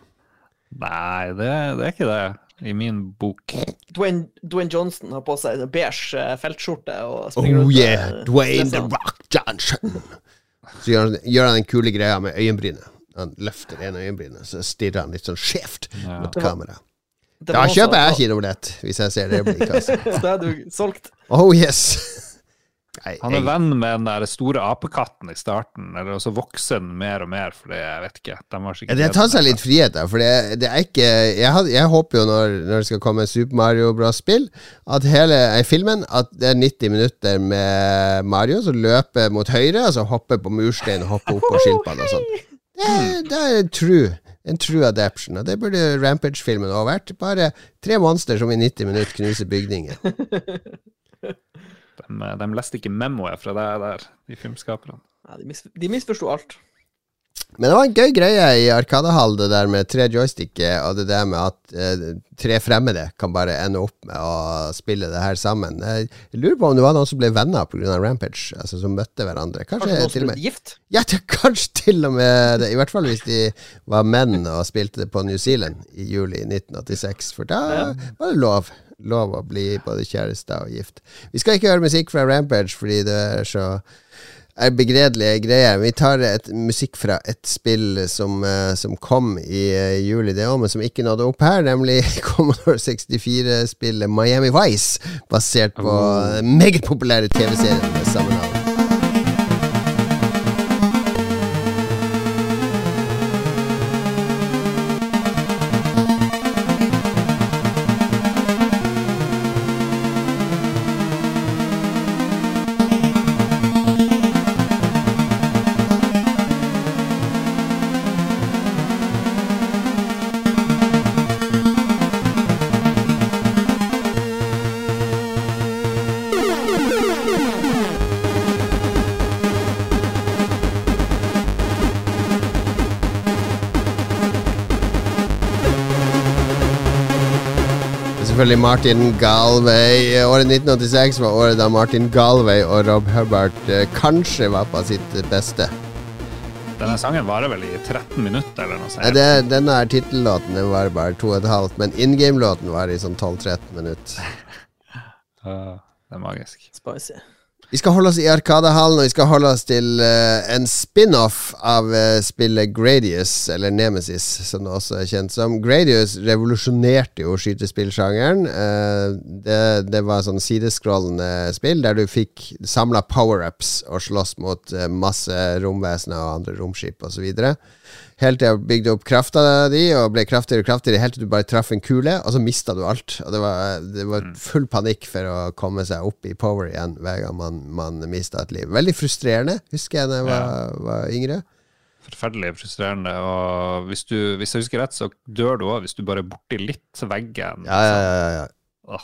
Nei, det, det er ikke det i min bok. Dwayne, Dwayne Johnson har på seg en beige eh, feltskjorte og Oh yeah, Dwayne The Rock Johnson. Så gjør gjør han den kule greia med øyenbrynet. Han løfter en øyenbrynet, så stirrer han litt sånn skjevt Ja. mot kamera. Da kjøper jeg kinobillett, hvis jeg ser det blikket. kassa. <laughs> Så er du solgt. Oh yes. <laughs> Nei, Han er jeg- venn med den der store apekatten i starten, eller så vokser den mer og mer, fordi jeg vet ikke. De har Ja, det tar seg litt frihet der, for det, det er ikke Jeg, had, jeg håper jo når, når det skal komme Super Mario Bros.-spill, at hele eh, filmen At det er 90 minutter med Mario som løper mot høyre, og så hopper på murstein og hopper opp på skilpadde og sånn. Det, det er true. En true adaption. Og det burde Rampage-filmen òg vært. Bare tre monster som i 90 minutter knuser bygninger. <laughs> De, de leste ikke memoet fra deg der, de filmskaperne. Ja, de, mis, de misforsto alt. Men det var en gøy greie i Arkadehall, det der med tre joysticker, og det der med at eh, tre fremmede kan bare ende opp med å spille det her sammen. Jeg lurer på om det var noen som ble venner pga. Rampage, altså som møtte hverandre. Kanskje, Kanskje noen til og med gift? Ja, det, <laughs> kanskje til og med det. I hvert fall hvis de var menn og spilte det på New Zealand i juli 1986, for da var det lov. Lov å bli både kjæreste og gift. Vi skal ikke høre musikk fra Rampage fordi det er så begredelige greier. Vi tar et musikk fra et spill som, eh, som kom i eh, juli, det òg, men som ikke nådde opp her, nemlig <laughs> Commodore 64-spillet Miami Vice, basert på Oh. den meget populære TV-serien med samme navn. Selvfølgelig Martin Galway. Året 1986 var året da Martin Galway og Rob Hubbard eh, kanskje var på sitt beste. Denne sangen varer vel i 13 minutter, eller noe Nei, sånt. det, denne tittellåten, varer var bare to og et halvt, men in game-låten var i sånn 12-13 minutter. Ja, <laughs> det er magisk. Spicy. Vi skal holde oss i Arkadehallen, og vi skal holde oss til uh, en spin-off av uh, spillet Gradius, eller Nemesis, som det også er kjent som. Gradius revolusjonerte jo skytespillsjangeren. Uh, det, det var sånn sideskrollende spill der du fikk samla power-ups og slåss mot masse romvesener og andre romskip osv. Helt til jeg bygde opp krafta di, og ble kraftigere og kraftigere, helt til du bare traff en kule, og så mista du alt. Og det var, det var full panikk for å komme seg opp i power igjen hver gang man, man mista et liv. Veldig frustrerende, husker jeg da jeg var, var yngre. Forferdelig frustrerende. Og hvis, du, hvis jeg husker rett, så dør du òg hvis du bare er borti litt veggen. Ja, ja, ja, ja.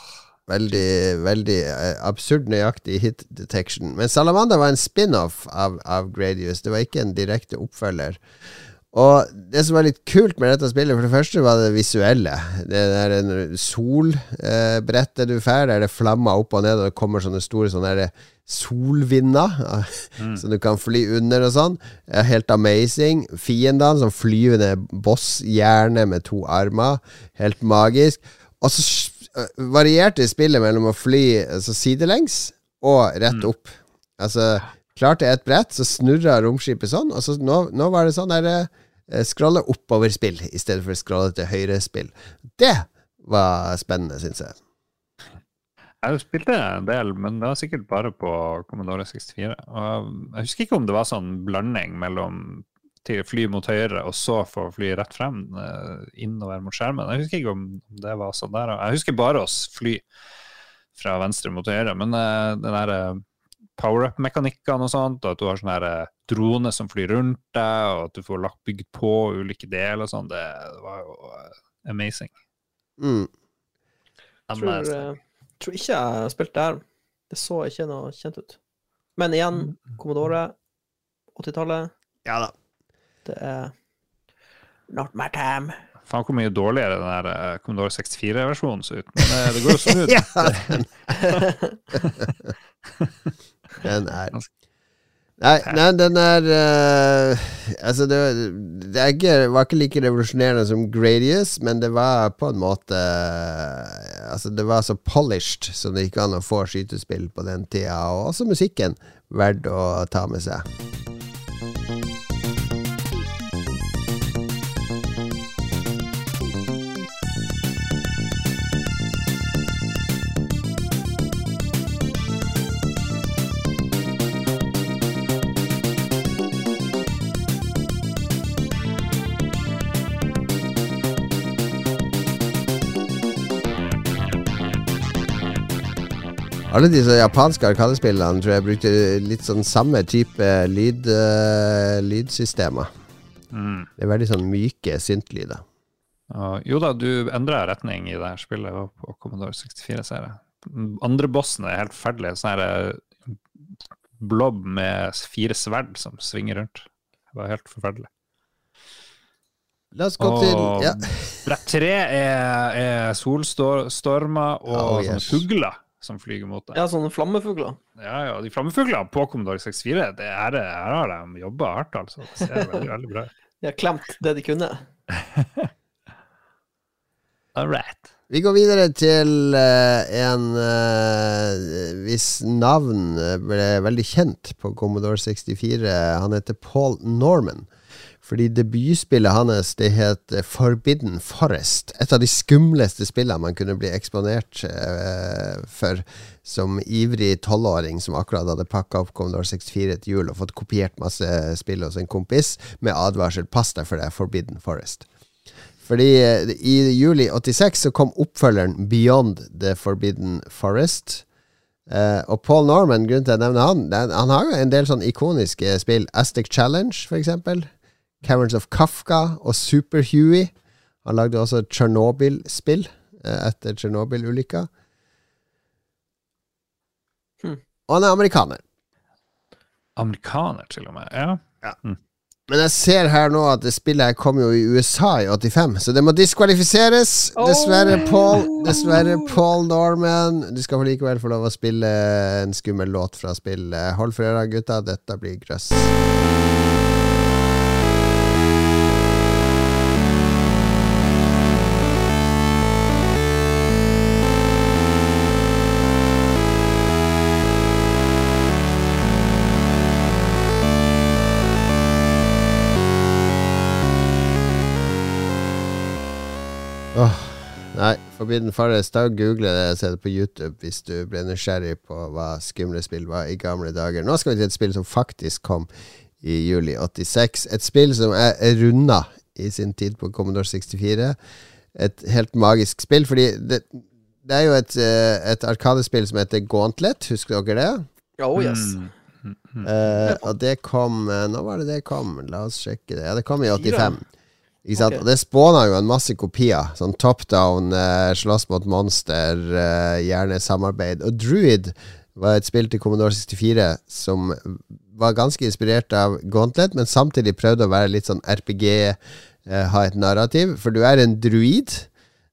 Veldig, veldig eh, absurd nøyaktig hit detection. Men Salamander var en spin-off av, av Gradius. Det var ikke en direkte oppfølger. Og det som var litt kult med dette spillet, for det første var det visuelle. Det er en solbrettet du får, der det flammer opp og ned, og det kommer sånne store sånne der solvinder <laughs> som du kan fly under og sånn. Er Helt amazing. Fiendene som flyvende boss-hjerne med to armer. Helt magisk. Og så varierte spillet mellom å fly altså sidelengs og rett opp. Altså, klarte ett brett, så snurra romskipet sånn, og så nå, nå var det sånn der eh, scrolle oppover-spill i stedet for scrolle til høyre-spill. Det var spennende, syns jeg. Jeg spilte en del, men det var sikkert bare på Commodore 64. Og jeg husker ikke om det var sånn blanding mellom til fly mot høyre, og så få fly rett frem eh, innover mot skjermen. Jeg husker ikke om det var sånn der. Jeg husker bare oss fly fra venstre mot høyre, men det den der eh, power-up-mekanikkene og sånt, og at du har sånne her, eh, drone som flyr rundt deg, og at du får lagt bygd på ulike deler og sånn, det var jo eh, amazing. Mm. Jeg tror, eh, tror ikke jeg spilte der. Det så ikke noe kjent ut. Men igjen, Commodore, 80-tallet, Ja da. det er Not my time. Faen hvor mye dårligere den der Commodore 64-versjonen ser ut. Men det går jo smooth. <laughs> ja, <laughs> <laughs> den, er Nei, nei den er uh, Altså, det, det er ikke, var ikke like revolusjonerende som Gradius, men det var på en måte Altså, det var så polished som det gikk an å få skytespill på den tida, og også musikken verdt å ta med seg. Alle disse japanske arkadespillene tror jeg brukte litt sånn samme type lyd, uh, lydsystemer. Mm. Det er veldig sånn myke syntlyder. Uh, jo da, du endra retning i det her spillet på Commodore 64, ser jeg. Andre bossen er helt forferdelig. Sånn her blobb blob med fire sverd som svinger rundt. Det var helt forferdelig. La oss gå til Og ja. brett tre er, er solstormer og Oh, sånne fugler som flyger mot deg. Ja, sånne flammefugler. Ja, ja, de flammefuglene på Commodore 64, det er, her har de jobba hardt, altså. Det ser veldig, <laughs> veldig bra ut. De har klemt det de kunne. <laughs> All right. Vi går videre til uh, en uh, hvis navn eh, ble veldig kjent på Commodore 64. Han heter Paul Norman. Fordi debutspillet hans det het Forbidden Forest. Et av de skumleste spillene man kunne bli eksponert eh, for som ivrig tolvåring som akkurat hadde pakka opp Commodore 64 til jul og fått kopiert masse spill hos en kompis med advarsel 'pass deg for det, Forbidden Forest'. Fordi eh, i juli 86 så kom oppfølgeren Beyond the Forbidden Forest. Uh, og Paul Norman, grunnen til at jeg nevner han, er, han har jo en del sånn ikoniske spill. Aztec Challenge, for eksempel. Caverns of Kafka og Super Huey. Han lagde også Tsjernobyl-spill eh, etter Tsjernobyl-ulykka. Hmm. Og han er amerikaner. Amerikaner, til og med. Ja. Ja. Mm. Men jeg ser her nå at det spillet her kom jo i USA i 85, så det må diskvalifiseres. Dessverre, Oh. Paul Dessverre, Paul Norman. Du skal likevel få lov å spille en skummel låt fra spillet. Hold for øra, gutta. Dette blir grøss. Forbidden Forest, da google det og se det på YouTube hvis du ble nysgjerrig på hva skumle spill var i gamle dager. Nå skal vi til et spill som faktisk kom i juli 86. Et spill som er runda i sin tid på Commodore 64. Et helt magisk spill, fordi det, det er jo et, eh, et arkadespill som heter Gauntlet, husker dere det? Oh, yes. Mm. Eh, og det kom Nå var det det kom? La oss sjekke det. Ja, det kom i 85. Ikke sant? Ok. Og det spåna jo en masse kopier. Sånn top down, eh, slåss mot monster, eh, gjerne samarbeid. Og Druid var et spill til Commodore 64 som var ganske inspirert av Gauntlet, men samtidig prøvde å være litt sånn RPG, eh, ha et narrativ. For du er en druid,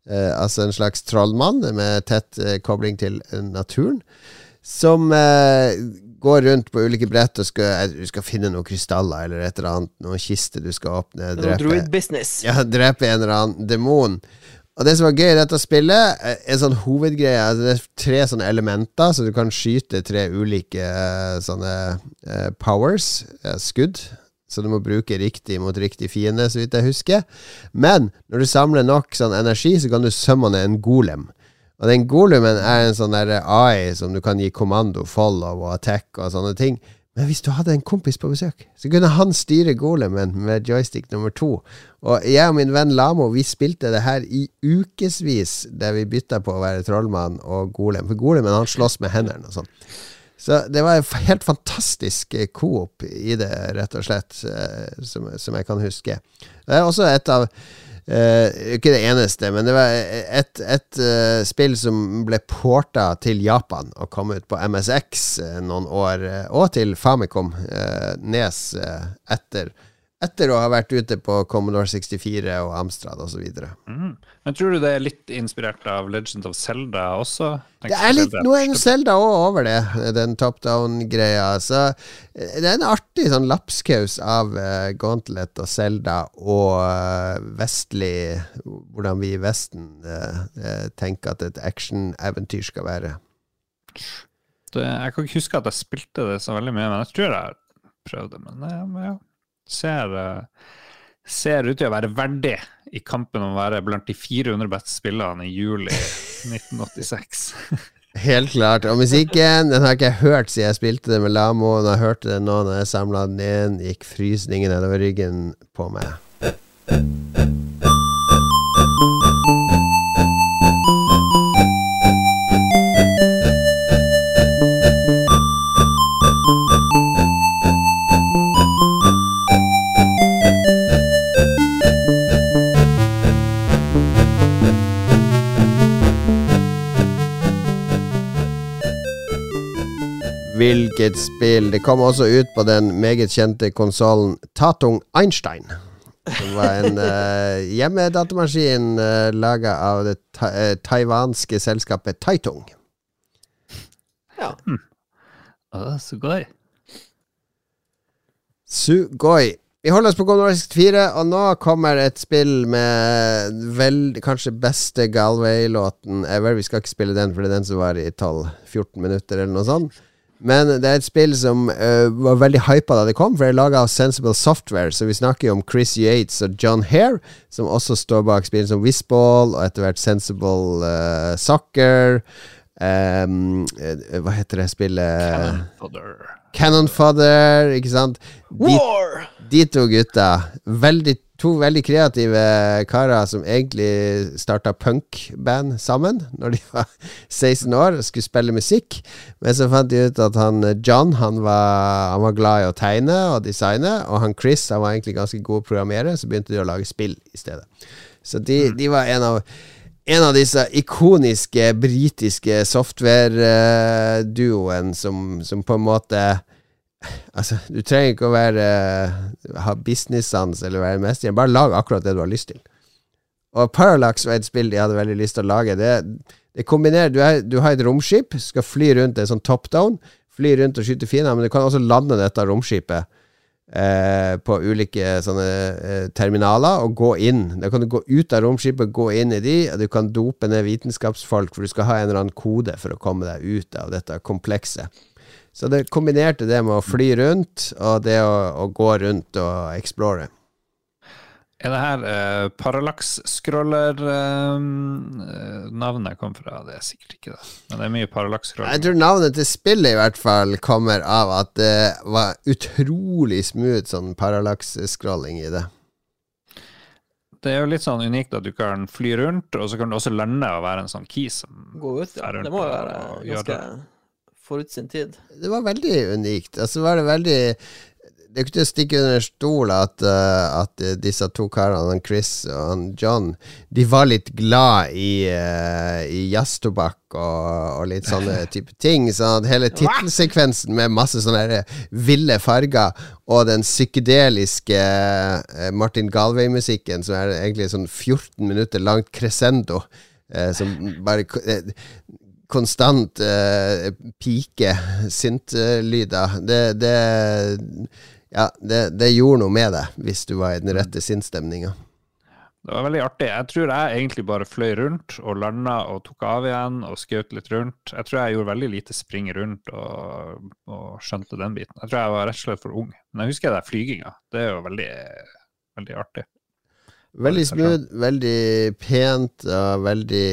eh, altså en slags trollmann med tett eh, kobling til naturen som eh, går rundt på ulike brett og skal, eh, du skal finne noen krystaller eller et eller annet, noen kister du skal åpne. Drepe, business. ja, drepe en eller annen demon. Og det som var gøy i dette spillet, eh, er sånn hovedgreie altså Det er tre sånne elementer, så du kan skyte tre ulike eh, sånne eh, powers, eh, skudd. Så du må bruke riktig mot riktig fiende, så vidt jeg husker. Men når du samler nok sånn energi, så kan du summone en golem. Og den golumen er en sånn der AI som du kan gi kommando, follow og attack og sånne ting. Men hvis du hadde en kompis på besøk, så kunne han styre golemen med joystick nummer to. Og jeg og min venn Lamo vi spilte det her i ukevis, der vi bytta på å være trollmann og golem. For golemen han slåss med hendene og sånn. Så det var en helt fantastisk eh, coop i det, rett og slett, eh, som, som jeg kan huske. Det er også et av eh, Ikke det eneste, men det var et, et uh, spill som ble porta til Japan og kom ut på MSX uh, noen år, eh, og til Famicom eh, Nes eh, etter, etter å ha vært ute på Commodore 64 og Amstrad osv. Mm. Men tror du det er litt inspirert av Legend of Zelda også? Det er litt noe jo Zelda òg over det, den top down-greia. Så eh, det er en artig sånn lapskaus av uh, Gauntlet og Zelda og uh, vestlig Hvordan vi i Vesten eh, tenker at et action-eventyr skal være. Det, jeg kan ikke huske at jeg spilte det så veldig mye, men jeg tror jeg har prøvd det. Men ja, men ja, ser, eh, ser ut til å være verdig i kampen om å være blant de 400 beste spillerne i juli 1986. <laughs> Helt klart. Og musikken den har ikke jeg hørt siden jeg spilte det med Lamo. Når jeg hørte den nå når jeg samla den inn, gikk frysningen nedover ryggen på meg. Hvilket spill? Det kom også ut på den meget kjente konsollen Tatung Einstein. Som var en uh, <laughs> hjemmedatamaskin uh, laga av det ta uh, taiwanske selskapet Taitung. Ja. Å, Oh, sugoi. Sugoi. Vi holder oss på Commodore 64, og nå kommer et spill med vel, kanskje beste Galway-låten ever. Vi skal ikke spille den, for det er den som var i 12-14 minutter, eller noe sånt. Men det er et spill som uh, var veldig hypa da det kom, for det er laga av Sensible Software. Så vi snakker jo om Chris Yates og John Hare, som også står bak spill som Whistball og etter hvert Sensible uh, Soccer. Um, hva heter det spillet? Cannon Fodder. Cannon Fodder, ikke sant? De, War! de to gutta, veldig, to veldig kreative karer som egentlig starta punkband sammen når de var <laughs> 16 år og skulle spille musikk. Men så fant de ut at han John han var, han var glad i å tegne og designe, og han Chris han var egentlig ganske god programmerer, så begynte de å lage spill i stedet. Så de, de var en av en av disse ikoniske britiske software-duoen som, som på en måte Altså, du trenger ikke å være ha business-sans eller være mester. Bare lag akkurat det du har lyst til. Og Parallax var et spill de hadde veldig lyst til å lage. Det, det kombinerer du, er, du har et romskip, skal fly rundt en sånn top down. Fly rundt og skyte fiender, men du kan også lande dette romskipet eh, på ulike sånne eh, terminaler og gå inn. Da kan du gå ut av romskipet, gå inn i de, og du kan dope ned vitenskapsfolk, for du skal ha en eller annen kode for å komme deg ut av dette komplekset. Så det kombinerte det med å fly rundt, og det å, å gå rundt og explore. Er det her uh, parallax-scroller-navnet kom fra? Det er sikkert ikke det. Men det er mye parallax-scroller. Jeg tror navnet til spillet i hvert fall kommer av at det var utrolig smooth sånn parallax-scrolling i det. Det er jo litt sånn unikt at du kan fly rundt, og så kan du også lande og være en sånn key som Gå ut, ja. Det må jo være ganske. Forut sin tid. Det var veldig unikt. Altså var det veldig Det er ikke til å stikke under stol at, uh, at disse to karene, Chris og John, de var litt glad i, uh, i jazztobakk og, og litt sånne <laughs> type ting. Sånn at hele tittelsekvensen med masse sånne ville farger og den psykedeliske eh, Martin Galway-musikken, som er egentlig sånn 14 minutter langt crescendo, som bare ko- eh, konstant uh, pike syntlyder. Det, det Ja, det, det gjorde noe med deg, hvis du var i den rette sinnsstemninga. Det var veldig artig. Jeg tror jeg egentlig bare fløy rundt og landa og tok av igjen og skjøt litt rundt. Jeg tror jeg gjorde veldig lite spring rundt og, og skjønte den biten. Jeg tror jeg var rett og slett for ung. Men jeg husker den flyginga. Det er jo veldig, veldig artig. Veldig smooth, veldig pent og veldig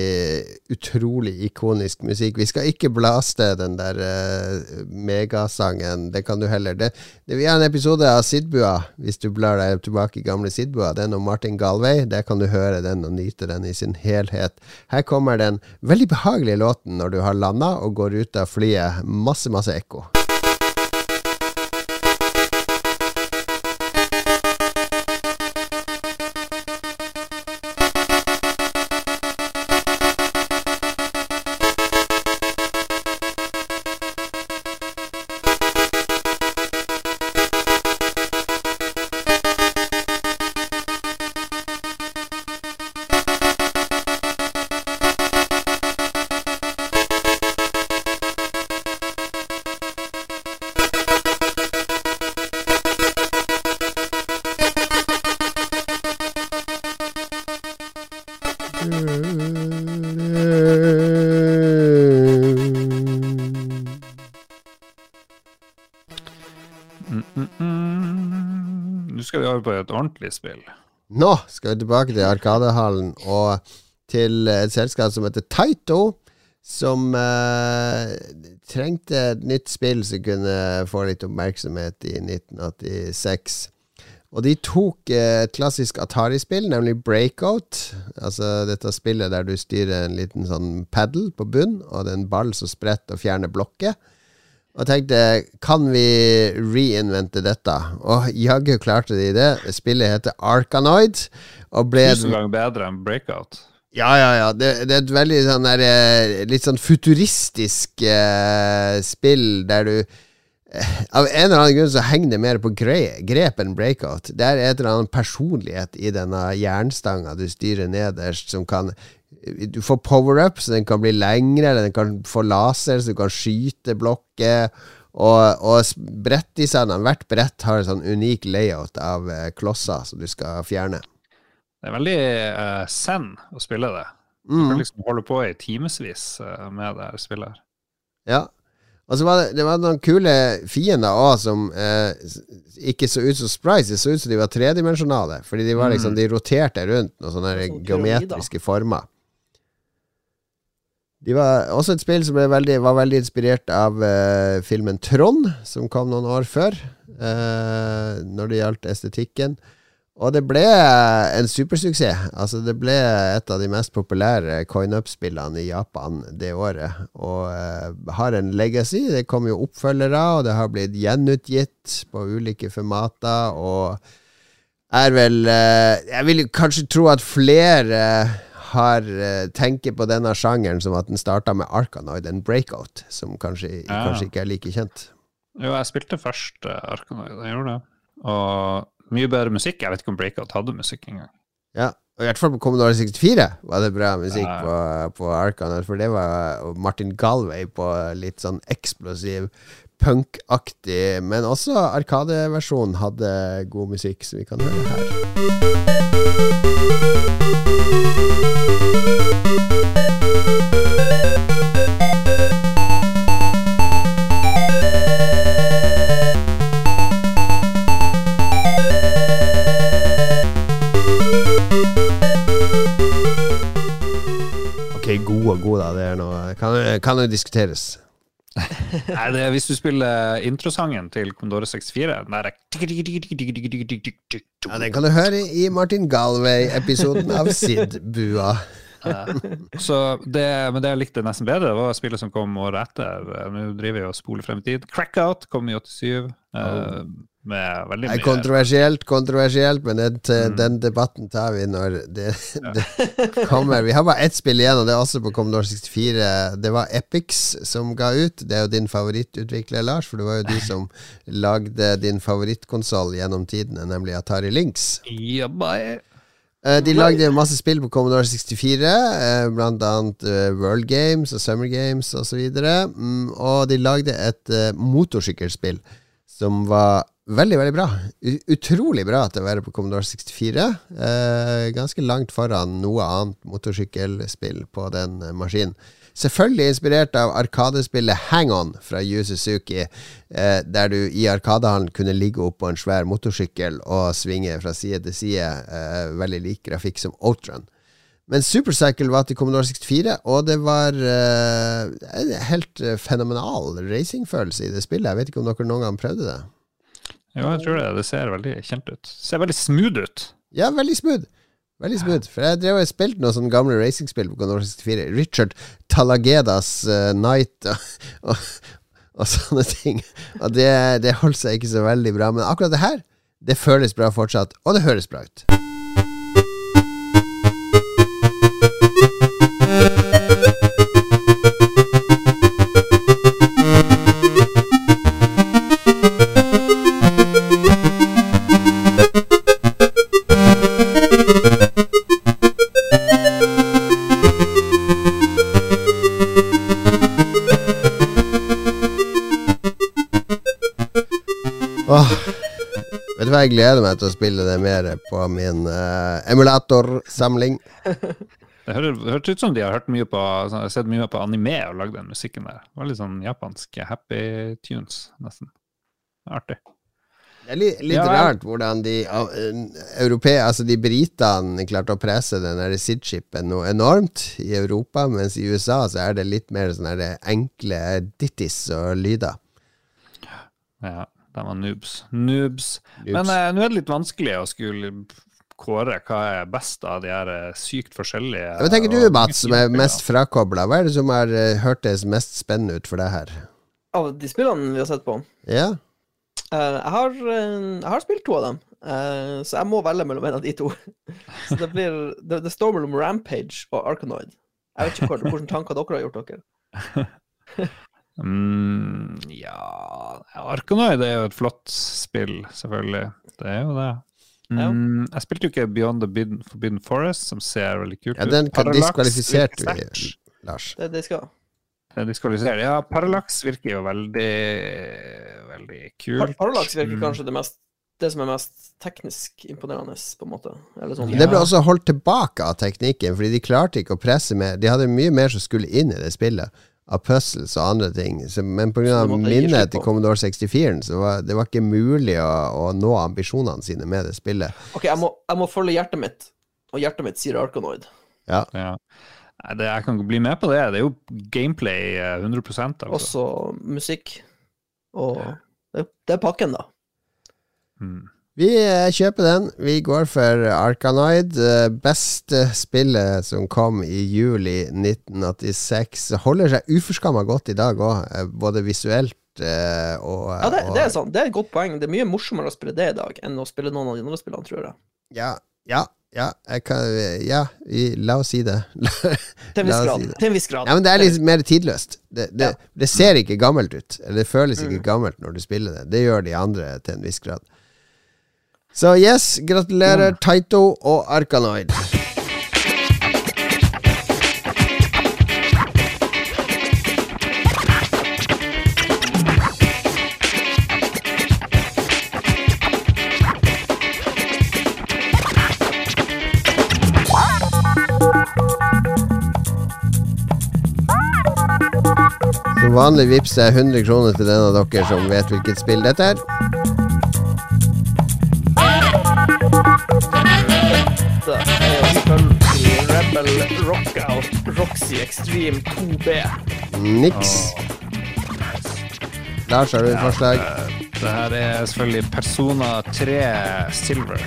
utrolig ikonisk musikk. Vi skal ikke blaste den der uh, megasangen, det kan du heller. Det, det, vi har en episode av Sidbua, hvis du blar deg tilbake i gamle Sidbua. Den om Martin Galway. Der kan du høre den og nyte den i sin helhet. Her kommer den veldig behagelige låten når du har landa og går ut av flyet. Masse, masse ekko. Ordentlig spill. Nå skal vi tilbake til Arkadehallen og til et selskap som heter Taito, som eh, trengte et nytt spill som kunne få litt oppmerksomhet i 1986. Og de tok eh, et klassisk Atari-spill, nemlig Breakout. Altså dette spillet der du styrer en liten sånn paddle på bunn, og det er en ball som spretter og fjerner blokker. Og tenkte, kan vi reinvente dette? Og jaggu klarte de det. Spillet heter Arkanoid. Og ble Tusen ganger bedre enn Breakout. ja, ja, ja. Det, det er et veldig sånn der, eh, litt sånn futuristisk eh, spill der du eh, Av en eller annen grunn så henger det mer på gre grep enn breakout. Det er et eller annet personlighet i denne jernstanga du styrer nederst, som kan Du får power-up, så den kan bli lengre, eller den kan få laser, så du kan skyte blokker. Og, og brettdesignene, hvert brett har en sånn unik layout av eh, klosser som du skal fjerne. Det er veldig uh, zen å spille det. Du Mm. kan liksom holde på i timevis uh, med det her spillet. her. Ja. Og så var det, det var noen kule fiender òg som eh, ikke så ut som sprites, det så ut som de var tredimensjonale. Fordi de var liksom, Mm. de roterte rundt noen sånne Sånn geometriske former. De var også et spill som veldig, var veldig inspirert av uh, filmen Trond, som kom noen år før, uh, når det gjaldt estetikken. Og det ble en supersuksess. Altså Det ble et av de mest populære coin-up-spillene i Japan det året. Og uh, har en legacy. Det kom jo oppfølgere, og det har blitt gjenutgitt på ulike formater. Og er vel Jeg vil kanskje tro at flere har eh, tenker på denne sjangeren som at den starta med Arkanoid, en breakout, som kanskje, Ja. kanskje ikke er like kjent. Jo, jeg spilte først uh, Arkanoid, jeg gjorde det. Og mye bedre musikk. Jeg vet ikke om Breakout hadde musikk engang. Ja, og I hvert fall på Commodore 64 var det bra musikk Ja. på, på Arkanoid, for det var Martin Galway på litt sånn eksplosiv, punkaktig Men også Arkadeversjonen hadde god musikk, som vi kan høre her. Ok, god og god, da. Det er noe Kan, kan jo diskuteres. Nei, det er hvis du spiller introsangen til Condore 64, den er Ja, Den kan du høre i Martin Galway-episoden av Sid-bua. Så det, men det jeg likte nesten bedre, det var spillet som kom året etter. Nå driver jeg og spoler frem i tid. Crackout kom i 87. eh, med veldig mye kontroversielt, kontroversielt, men den, Mm. den debatten tar vi når det, det kommer. Vi har bare ett spill igjen, og det er også på Commodore 64. Det var Epix som ga ut. Det er jo din favorittutvikler, Lars, for det var jo du <laughs> som lagde din favorittkonsoll gjennom tidene, nemlig Atari Lynx. Ja, bye. Eh, De lagde masse spill på Commodore 64, eh, blant annet eh, World Games og Summer Games osv. Mm, og de lagde et eh, motorsykkelspill som var veldig, veldig bra. Utrolig bra at det er på Commodore 64. Eh, ganske langt foran noe annet motorsykkelspill på den eh, maskinen. Selvfølgelig inspirert av arkadespillet Hang On fra Yu Suzuki, eh, der du i Arkadehallen kunne ligge oppå en svær motorsykkel og svinge fra side til side. Eh, veldig lik grafikk som Outrun. Men Supercycle var til Commodore 64, og det var eh, en helt eh, fenomenal racingfølelse i det spillet. Jeg vet ikke om dere noen gang prøvde det? Jo, jeg tror det. Det ser veldig kjent ut. Ser veldig smooth ut. Ja, veldig smooth. Veldig smooth. For jeg drev og spilte noen sånne gamle racingspill på Commodore 64. Richard Talagedas uh, Night og, og, og sånne ting. Og det, det holdt seg ikke så veldig bra. Men akkurat det her, det føles bra fortsatt, og det høres bra ut. Jeg gleder meg til å spille det mer på min uh, emulatorsamling. <laughs> Det hørtes ut som de har hørt mye på har sett mye på anime og lagd den musikken der. Det var litt sånn japansk happy tunes, nesten. Artig. Det er litt, litt Ja, rart hvordan de uh, europe, altså de britene klarte å presse den SID-chipen noe enormt i Europa, mens i USA så er det litt mer sånn enkle dittis og lyder. Ja, de var noobs. Noobs. Noobs. Men eh, nå er det litt vanskelig å skulle kåre hva er best av de her eh, sykt forskjellige Hva tenker du, og Mats, som er mest frakobla? Hva er det som har uh, hørtes mest spennende ut for deg her? Av de spillene vi har sett på. Ja? Uh, jeg, har, uh, jeg har spilt to av dem, uh, så jeg må velge mellom en av de to. <laughs> så det blir Det, det står mellom Rampage og Arkanoid. Jeg vet ikke hvor, hvilke tanker dere har gjort dere. <laughs> Mm, ja Arkanoid er jo et flott spill, selvfølgelig. Det er jo det. Ja. Mm, jeg spilte jo ikke Beyond the Forbidden, Forbidden Forest, som ser veldig kult ja ut. den Parallax diskvalifiserte vi. Lars. Det, det skal. Det er. Ja, Parallax virker jo veldig veldig kult. Parallax virker Mm. kanskje det, mest, det som er mest teknisk imponerende, på en måte. Eller sånn. Det ble også holdt tilbake av teknikken, fordi de klarte ikke å presse mer. De hadde mye mer som skulle inn i det spillet, av puzzles og andre ting. Så, men pga. Minnet til. Commodore 64 så var det var ikke mulig å, å nå ambisjonene sine med det spillet. OK, jeg må, jeg må følge hjertet mitt, og hjertet mitt sier Arkanoid. Ja. ja. Det, jeg kan bli med på det. Det er jo gameplay eh, 100% altså. Også musikk. Og det, det er pakken, da. Mm. Vi eh, kjøper den. Vi går for Arkanoid. eh, Beste spillet som kom i juli 1986. Holder seg uforskamma godt i dag òg, både visuelt eh, og Ja, det, det er sant. Det er et godt poeng. Det er mye morsommere å spille det i dag enn å spille noen av de andre spillene, tror jeg. Ja, ja. Ja, kan, ja vi, la oss si det. <laughs> Til en viss grad. si. Til en viss grad. Ja, men det er litt mer tidløst. Det, det, Ja. det ser ikke gammelt ut. Eller det føles Mm. ikke gammelt når du spiller det. Det gjør de andre til en viss grad. Så yes, gratulerer, Mm. Taito og Arkanoid. Som vanlig vips jeg 100 kroner til den av dere som vet hvilket spill dette er. Rockout Extreme 2B. Niks. Lars, har du et forslag? Det her er selvfølgelig Persona 3 Silver.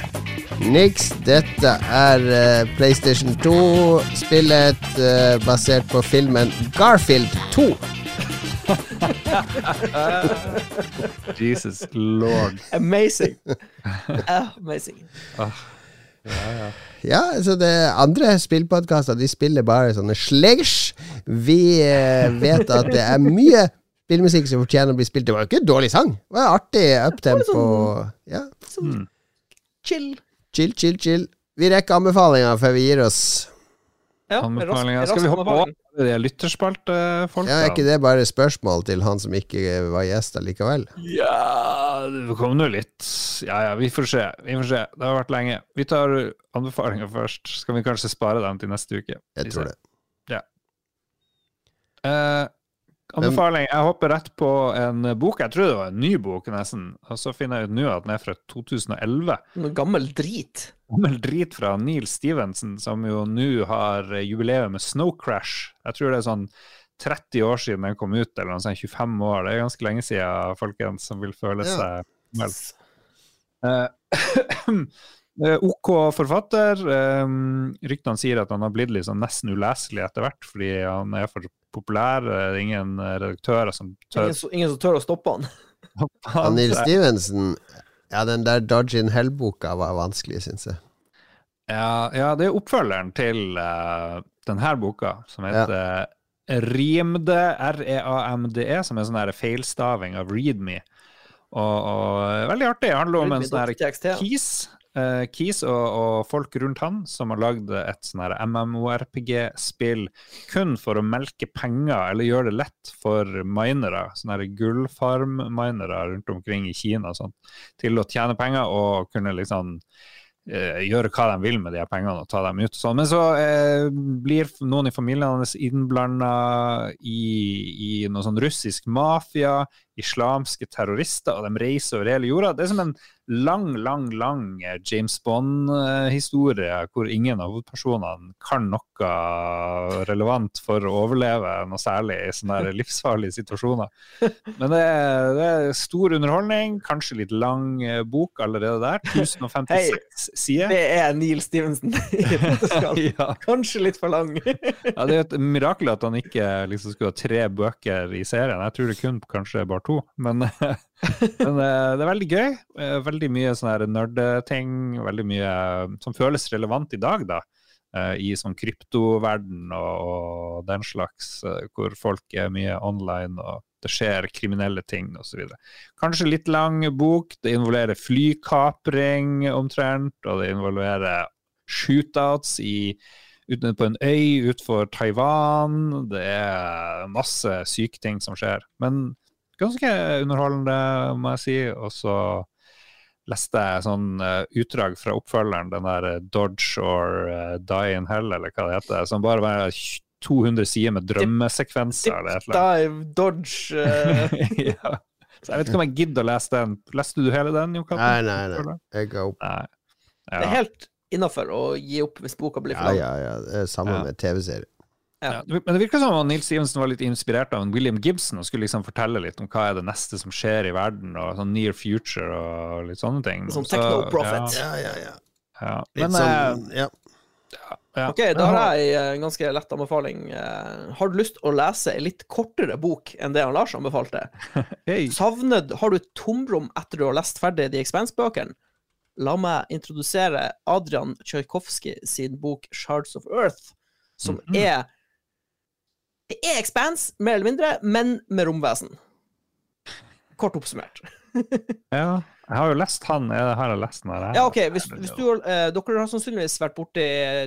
Niks. Dette er uh, PlayStation 2. Spillet uh, basert på filmen Garfield 2. <laughs> Jesus lord. Amazing. <laughs> Amazing. Ja, så det andre spillpodkaster De spiller bare sånne slegers. Vi eh, vet at det er mye spillmusikk som fortjener å bli spilt. Det var jo ikke en dårlig sang. Det var artig uptempo. Ja, Sånn chill. chill, chill, chill. Vi rekker anbefalinger før vi gir oss. Ja, Anbefalinger. Skal vi hoppe anbefaling. Over de lytterspaltefolka? Ja, Er ikke det bare spørsmål til han som ikke var gjest allikevel? Ja, det kom nå litt Ja ja, vi får se. Vi får se. Det har vært lenge. Vi tar anbefalinger først. Skal vi kanskje spare dem til neste uke? Jeg tror det. Eh, anbefaling. Jeg hopper rett på en bok. Jeg tror det var en ny bok, nesten. Og så finner jeg ut nå at den er fra 2011. Noe gammel drit. Gammel drit fra Neil Stevenson, som jo nå har jubileet med Snow Crash. Jeg tror det er sånn 30 år siden den kom ut, eller noe sånt, 25 år. Det er ganske lenge siden, folkens, som vil føle Ja. seg vel. Eh, <clears throat> OK forfatter. Um, ryktene sier at han har blitt litt sånn nesten uleselig etter hvert, fordi han er for populær. Det er ingen eh, redaktører som tør Ingen, som- ingen som tør å stoppe han. <laughs> Han Neil Stevenson Ja, den der Dodge in Hell-boka var vanskelig, syns jeg. Ja, ja, det er oppfølgeren til uh, denne boka, som heter Rimde, R-E-A-M-D-E, som er sånn feilstaving av readme. Og, og veldig artig. Det handler om en sånn her TXT. Keys, og, og folk rundt han som har lagd et sånn MMORPG-spill kun for å melke penger, eller gjøre det lett for minere, sånne gullfarm-minere rundt omkring i Kina sånn, til å tjene penger og kunne liksom eh, gjøre hva de vil med de pengene og ta dem ut sånn. Men så eh, blir noen i familien hans innblanda i, i noe sånn russisk mafia, islamske terrorister, og de reiser over hele jorda. Det er som en lang, lang, lang eh, James Bond-historie hvor ingen av hovedpersonene kan noe relevant for å overleve noe særlig i sånne livsfarlige situasjoner. Men det er, det er stor underholdning, kanskje litt lang eh, bok allerede der. 1056 sider. Det er Neil Stevenson. <laughs> Ja. Kanskje litt for lang. Ja, det er et mirakel at han ikke liksom skulle ha tre bøker i serien. Jeg tror det kun kanskje bare to. Men, <laughs> men eh, det er veldig gøy. Eh, Veldig mye sånne nerdeting. Veldig mye som føles relevant i dag, da. Eh, I sånn kryptoverden og, den slags, eh, hvor folk er mye online og det skjer kriminelle ting osv. Kanskje litt lang bok. Det involverer flykapring omtrent, og det involverer shootouts i ute på en øy utenfor Taiwan. Det er masse syke ting som skjer. Men ganske underholdende, må jeg si. Og så leste jeg sånn eh, utdrag fra oppfølgeren, den der eh, Dodge or eh, Die in Hell, eller hva det heter, som bare var 200 sider med drømmesekvenser. Dip, dip. Dive, dodge uh... <laughs> ja. Så jeg vet ikke om jeg gidder å lese den. Leste du hele den, Jon Katten? Nei, nei, nei. Jeg ga opp. Nei. Det er helt innafor å gi opp hvis boka blir for lang. ja, ja. Det er samme Ja. med TV-serie. Ja, men det virker som om Nils Stevenson var litt inspirert av en William Gibson og skulle liksom fortelle litt om hva er det neste som skjer i verden, og sånn near future og litt sånne ting. Sånn Så, techno-profit. Ja, Ja, ja, ja. ja. Litt Men sånn, ja. eh, ja. Ok, da har jeg en ganske lett anbefaling. Eh, Har du lyst å lese en litt kortere bok enn det han Lars anbefalte? <laughs> hey. Savnet har du et tomrom etter du har lest ferdig The Expanse-bøkene? la meg introdusere Adrian Tsjajkovskij sin bok 'Shards of Earth', som Mhm. er Det er Expanse, mer eller mindre, men med romvesen. Kort oppsummert. <laughs> Ja, jeg har jo lest han. Jeg har lest den her? Ja, OK, hvis, hvis du uh, Dere har sannsynligvis vært borti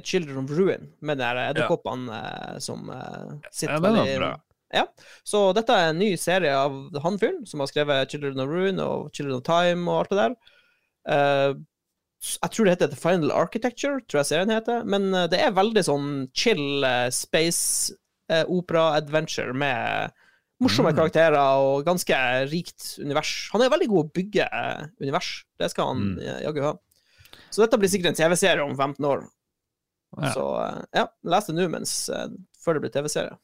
Children of Ruin, med de her edderkoppene uh, som uh, sitter Ja, den er bra. Ja. Så dette er en ny serie av han fyren som har skrevet Children of Ruin og Children of Time og alt det der. Uh, jeg tror det heter The Final Architecture, tror jeg serien heter. Men det er veldig sånn chill space opera-adventure med morsomme Mm. karakterer og ganske rikt univers. Han er veldig god å bygge eh, univers. Det skal han Mm. eh, jaggu ha. Så dette blir sikkert en TV-serie om 15 år. Ja. Så eh, ja, les det nå mens eh, før det blir TV-serie.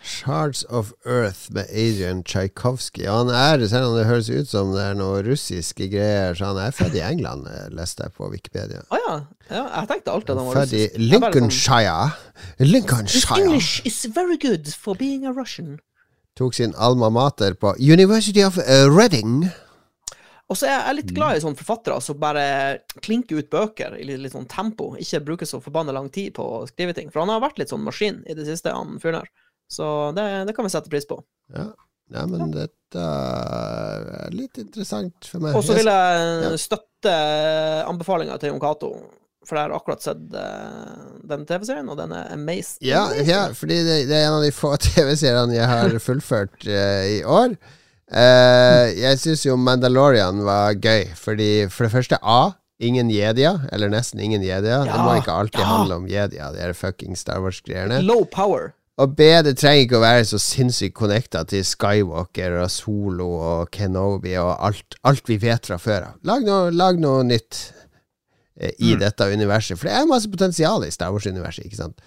Shards of Earth med Adrian Tsjajkovskij. Han er, selv om det høres ut som det er noe russiske greier, så han er født i England, eh, leste jeg på Wikipedia. Å ja. ja. Jeg tenkte alltid at han var Født i Lincolnshire. Sånn- Lincolnshire. His English is very good for being a Russian. Tok sin alma mater på University of eh, Reading. Og så er jeg litt glad i sånne forfattere som bare klinker ut bøker i litt, litt sånn tempo. Ikke bruker så forbanna lang tid på å skrive ting. For han har vært litt sånn maskin i det siste, han fyren her. Så det, det kan vi sette pris på. Ja. ja, men dette er litt interessant for meg. Og så vil jeg støtte anbefalinga til Jon Cato. For jeg har akkurat sett eh, den TV-serien, og den er amazing. Ja, ja fordi det, det er en av de få <laughs> TV-seriene jeg har fullført uh, i år. Uh, jeg syns jo Mandalorian var gøy, fordi for det første A. Ingen jedier, eller nesten ingen jedier. det må ikke alltid ja. handle om jedier, de fucking Star Wars-greiene. Low power. Og B, det trenger ikke å være så sinnssykt connecta til Skywalker og Solo og Kenobi og alt, alt vi vet fra før av. Lag lag noe nytt eh, i dette universet, for det er masse potensial i Star Wars-universet, ikke sant.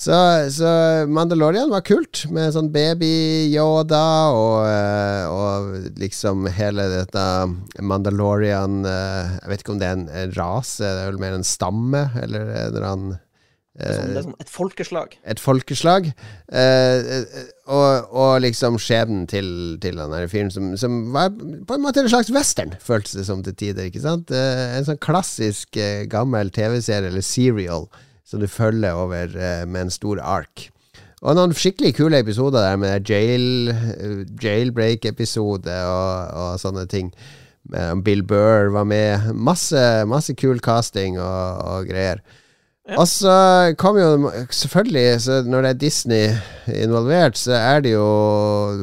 Så, så Mandalorian var kult, med sånn baby-Yoda og, eh, og liksom hele dette Mandalorian eh, Jeg vet ikke om det er en, rase, det er vel mer en stamme, eller en eller annen sånn, det er sånn et folkeslag. et folkeslag. Eh, eh, og, og liksom skjebnen til, til han her fyren som, som var på en måte en slags western, føltes det som til tider. ikke sant? Eh, en sånn klassisk eh, gammel TV-serie, eller serial, som du følger over eh, med en stor ark. Og noen skikkelig kule episoder der med jail, eh, jailbreak-episode og, og sånne ting. Bill Burr var med. Masse, masse kul casting og, og greier. Og så kommer jo selvfølgelig Når det er Disney involvert, så er det jo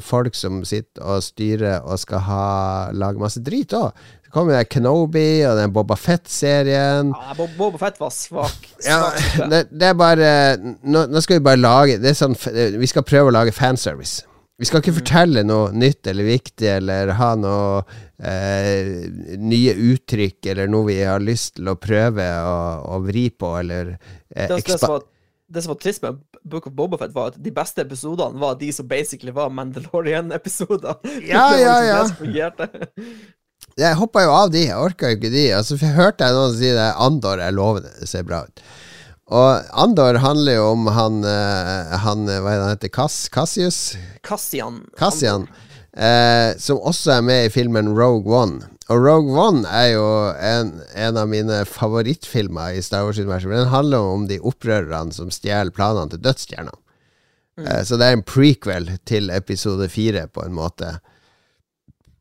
folk som sitter og styrer og skal ha lage masse drit òg. Så kommer jo Kenobi og den Boba Fett-serien. Ja, Boba Fett var svak. <laughs> Ja, det, det er bare nå, nå skal vi bare lage Det sånn Vi skal prøve å lage fanservice. Vi skal ikke fortelle noe nytt eller viktig eller ha noe eh, nye uttrykk eller noe vi har lyst til å prøve å, å vri på eller eh, Det, som var, det som var trist med Book of Bobafett, var at de beste episodene var de som basically var Mandalorian-episoder. <laughs> <laughs> Ja, ja, liksom ja. Jeg hoppa jo av de, jeg orka jo ikke de. Og så hørte jeg noen si det Andor er lovende, det ser bra ut. Og Andor handler jo om han, eh, han eh, Hva er det han heter? Cass, Cassius? Cassian. Cassian. Eh, som også er med i filmen Rogue One. Og Rogue One er jo en, en av mine favorittfilmer i Star Wars-universet. Den handler om de opprørerne som stjeler planene til dødsstjerna. Eh, så det er en prequel til episode fire, på en måte.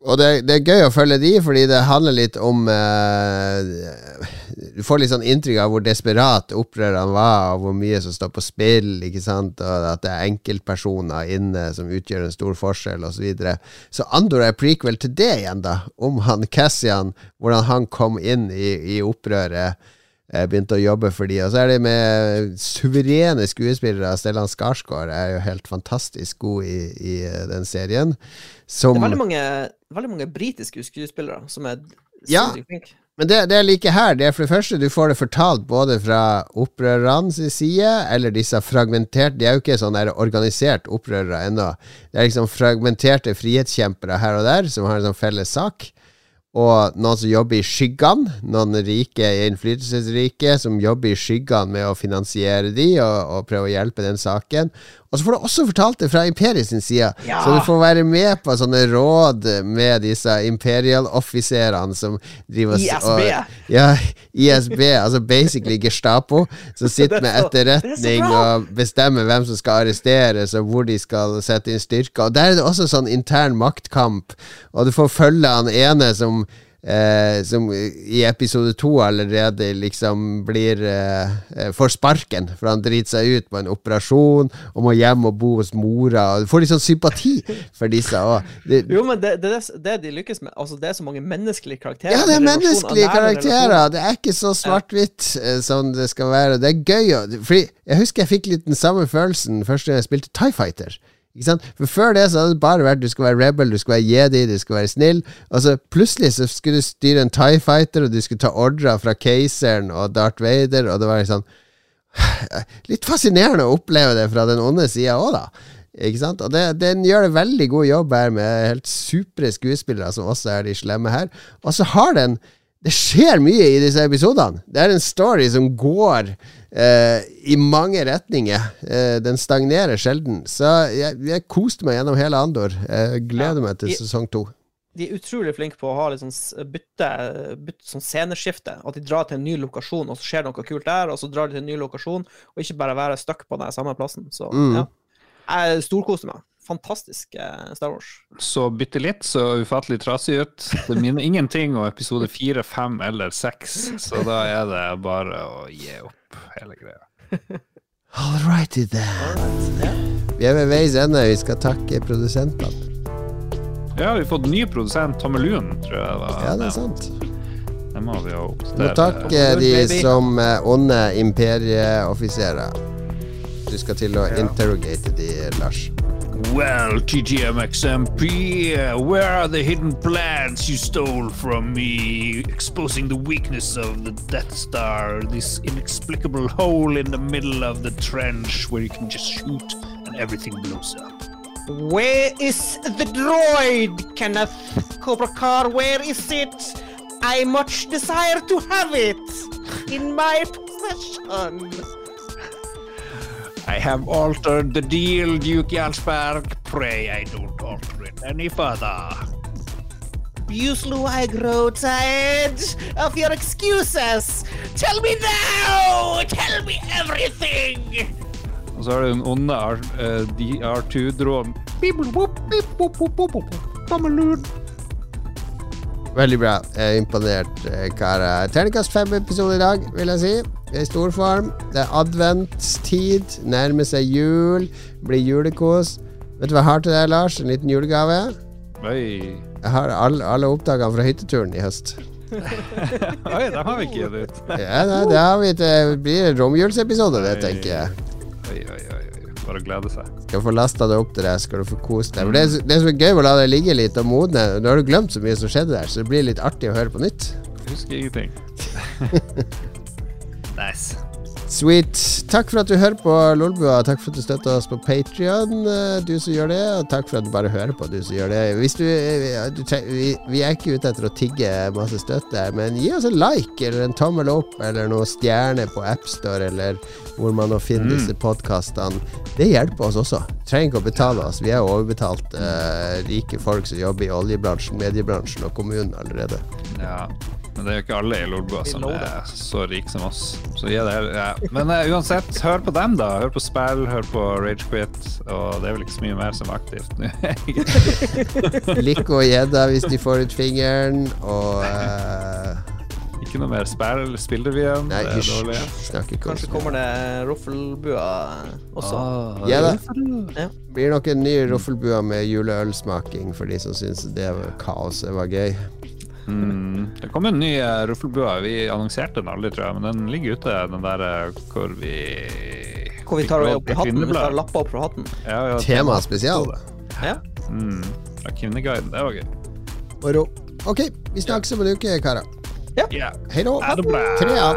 Og det, det er gøy å følge de, fordi det handler litt om eh, Du får litt sånn inntrykk av hvor desperat opprørerne var, og hvor mye som står på spill, ikke sant, og at det er enkeltpersoner inne som utgjør en stor forskjell, osv. Så, videre. så Andor er prequel til det igjen, da, om han Cassian, hvordan han kom inn i, i opprøret. Begynte å jobbe for de Og så er det med suverene skuespillere. Stellan Skarsgård er jo helt fantastisk god i, i eh, den serien. Som Det er veldig mange, veldig mange britiske skuespillere som er Ja. flinke. Men det, det jeg liker her, det er for det første du får det fortalt både fra opprørernes side, eller disse fragmenterte De er jo ikke sånn organisert opprørere ennå. Det er liksom fragmenterte frihetskjempere her og der som har en sånn felles sak. Og noen som jobber i skyggene. Noen rike, innflytelsesrike som jobber i skyggene med å finansiere de og, og prøve å hjelpe den saken. Og så får du også fortalt det fra Imperiet sin side. Ja. Så du får være med på sånne råd med disse imperial-offiserene som driver ISB. Og, ja, ISB, altså basically Gestapo, som <laughs> sitter med er er etterretning og bestemmer hvem som skal arresteres, og hvor de skal sette inn styrker. Og Der er det også sånn intern maktkamp, og du får følge han ene som Eh, som i episode to allerede liksom blir eh, eh, Får sparken, for han driter seg ut på en operasjon og må hjem og bo hos mora. Du får litt sånn sympati for disse òg. Jo, men det, det, det de lykkes med. Altså, det er så mange menneskelige karakterer. Ja, det er menneskelige karakterer. Det er ikke så svart-hvitt eh, som det skal være. Det er gøy. Fordi Jeg husker jeg fikk litt den samme følelsen første gang jeg spilte Tie Fighter. For Før det så hadde det bare vært du skulle være rebel, du skulle være jedi, du skulle være snill. Og så plutselig så skulle du styre en Tie Fighter, og du skulle ta ordrer fra keiseren og Darth Vader, og det var liksom <sighs> Litt fascinerende å oppleve det fra den onde sida òg, da. Ikke sant? Og det, Den gjør en veldig god jobb her med helt supre skuespillere, som også er de slemme her. Og så har den Det skjer mye i disse episodene. Det er en story som går eh, i mange retninger. Eh, den stagnerer sjelden. Så jeg, jeg koste meg gjennom hele Andor. Jeg gleder Ja. meg til de, sesong to. De er utrolig flinke på å ha litt sånn bytte, bytte sånn sceneskifte. At de drar til en ny lokasjon, og så skjer noe kult der, og så drar de til en ny lokasjon, og ikke bare være stuck på den samme plassen. Så Mm. ja. Jeg storkoser meg. Fantastisk eh, Star Wars. Så bitte litt så ufattelig trasig ut. Det minner ingenting om episode fire, fem eller seks, så da er det bare å gi opp hele greia. <laughs> All righty then. Ja. Vi er ved veis ende. Vi skal takke produsentene. Ja, vi har fått ny produsent, Tommelun, tror jeg det var. Ja, det er sant. Det må vi jo må takke de som eh, onde imperieoffiserer. Du skal til å interrogate de, Lars. Well, TGMXMP, uh, where are the hidden plans you stole from me, exposing the weakness of the Death Star, this inexplicable hole in the middle of the trench where you can just shoot and everything blows up? Where is the droid, Kenneth? Cobra Car, where is it? I much desire to have it in my possession. I have altered the deal, Duke Jarlsberg. Pray I don't alter it any further. Usually I grow tired of your excuses. Tell me now! Tell me everything! Og så har du den onde R, de R2-dronen. Tomme Luen. Veldig bra. Jeg er imponert, eh, karer. Terningkast fem-episode i dag, vil jeg si. I storform. Det er adventstid. Nærmer seg jul. Blir julekos. Vet du hva jeg har til deg, Lars? En liten julegave? Oi. Jeg har alle, alle oppdagene fra hytteturen i høst. <laughs> Oi, det har vi ikke gitt ut. Ja, det har vi Det blir en romjulsepisode, det, tenker jeg. Oi, oi, oi. Bare glede seg. Skal få lasta det opp til deg, skal du få kose deg. For det, er- det som er gøy med å la det ligge litt og modne Nå har du glemt så mye som skjedde der, så det blir litt artig å høre på nytt. Jeg husker ingenting. <laughs> nice. Sweet. Takk for at du hører på Lolbua. Takk for at du støtter oss på Patrion, du som gjør det. Og takk for at du bare hører på, du som gjør det. Du, eh, du vi, vi er ikke ute etter å tigge masse støtte, men gi oss en like eller en tommel opp eller noen stjerner på AppStore eller hvor man nå finner disse podkastene. Det hjelper oss også. Trenger ikke å betale oss. Vi er overbetalt uh, rike folk som jobber i oljebransjen, mediebransjen og kommunen allerede. Ja. Men det er jo ikke alle i Lolbua som er så rike som oss. Så gi det her. Ja. Men uh, uansett, hør på dem, da. Hør på spill, hør på Ragequit. Og det er vel ikke så mye mer som er aktivt nå. <laughs> Lico og gjedda hvis de får ut fingeren, og uh... ikke noe mer spill, spillrevyen. Nei, igjen? Nei, hysj. Snakker ikke om Kanskje kommer det roffelbua også. Ah, Ja da. Ja. Blir nok en ny roffelbua med juleølsmaking for de som syns det var kaoset var gøy. Mm. Det kom en ny ruffelbue. ruffelbua. Vi annonserte den aldri, tror jeg, men den ligger ute, den der eh, hvor vi Hvor vi tar opp i hatten. Vi tar lapper opp fra hatten. Ja, ja, Tema spesial. Ja. Mm. Fra Kvinneguiden. Det var gøy. Moro. Ok, vi snakkes om en uke, karer. Ja. Hei da. Ha det bra. Tre av.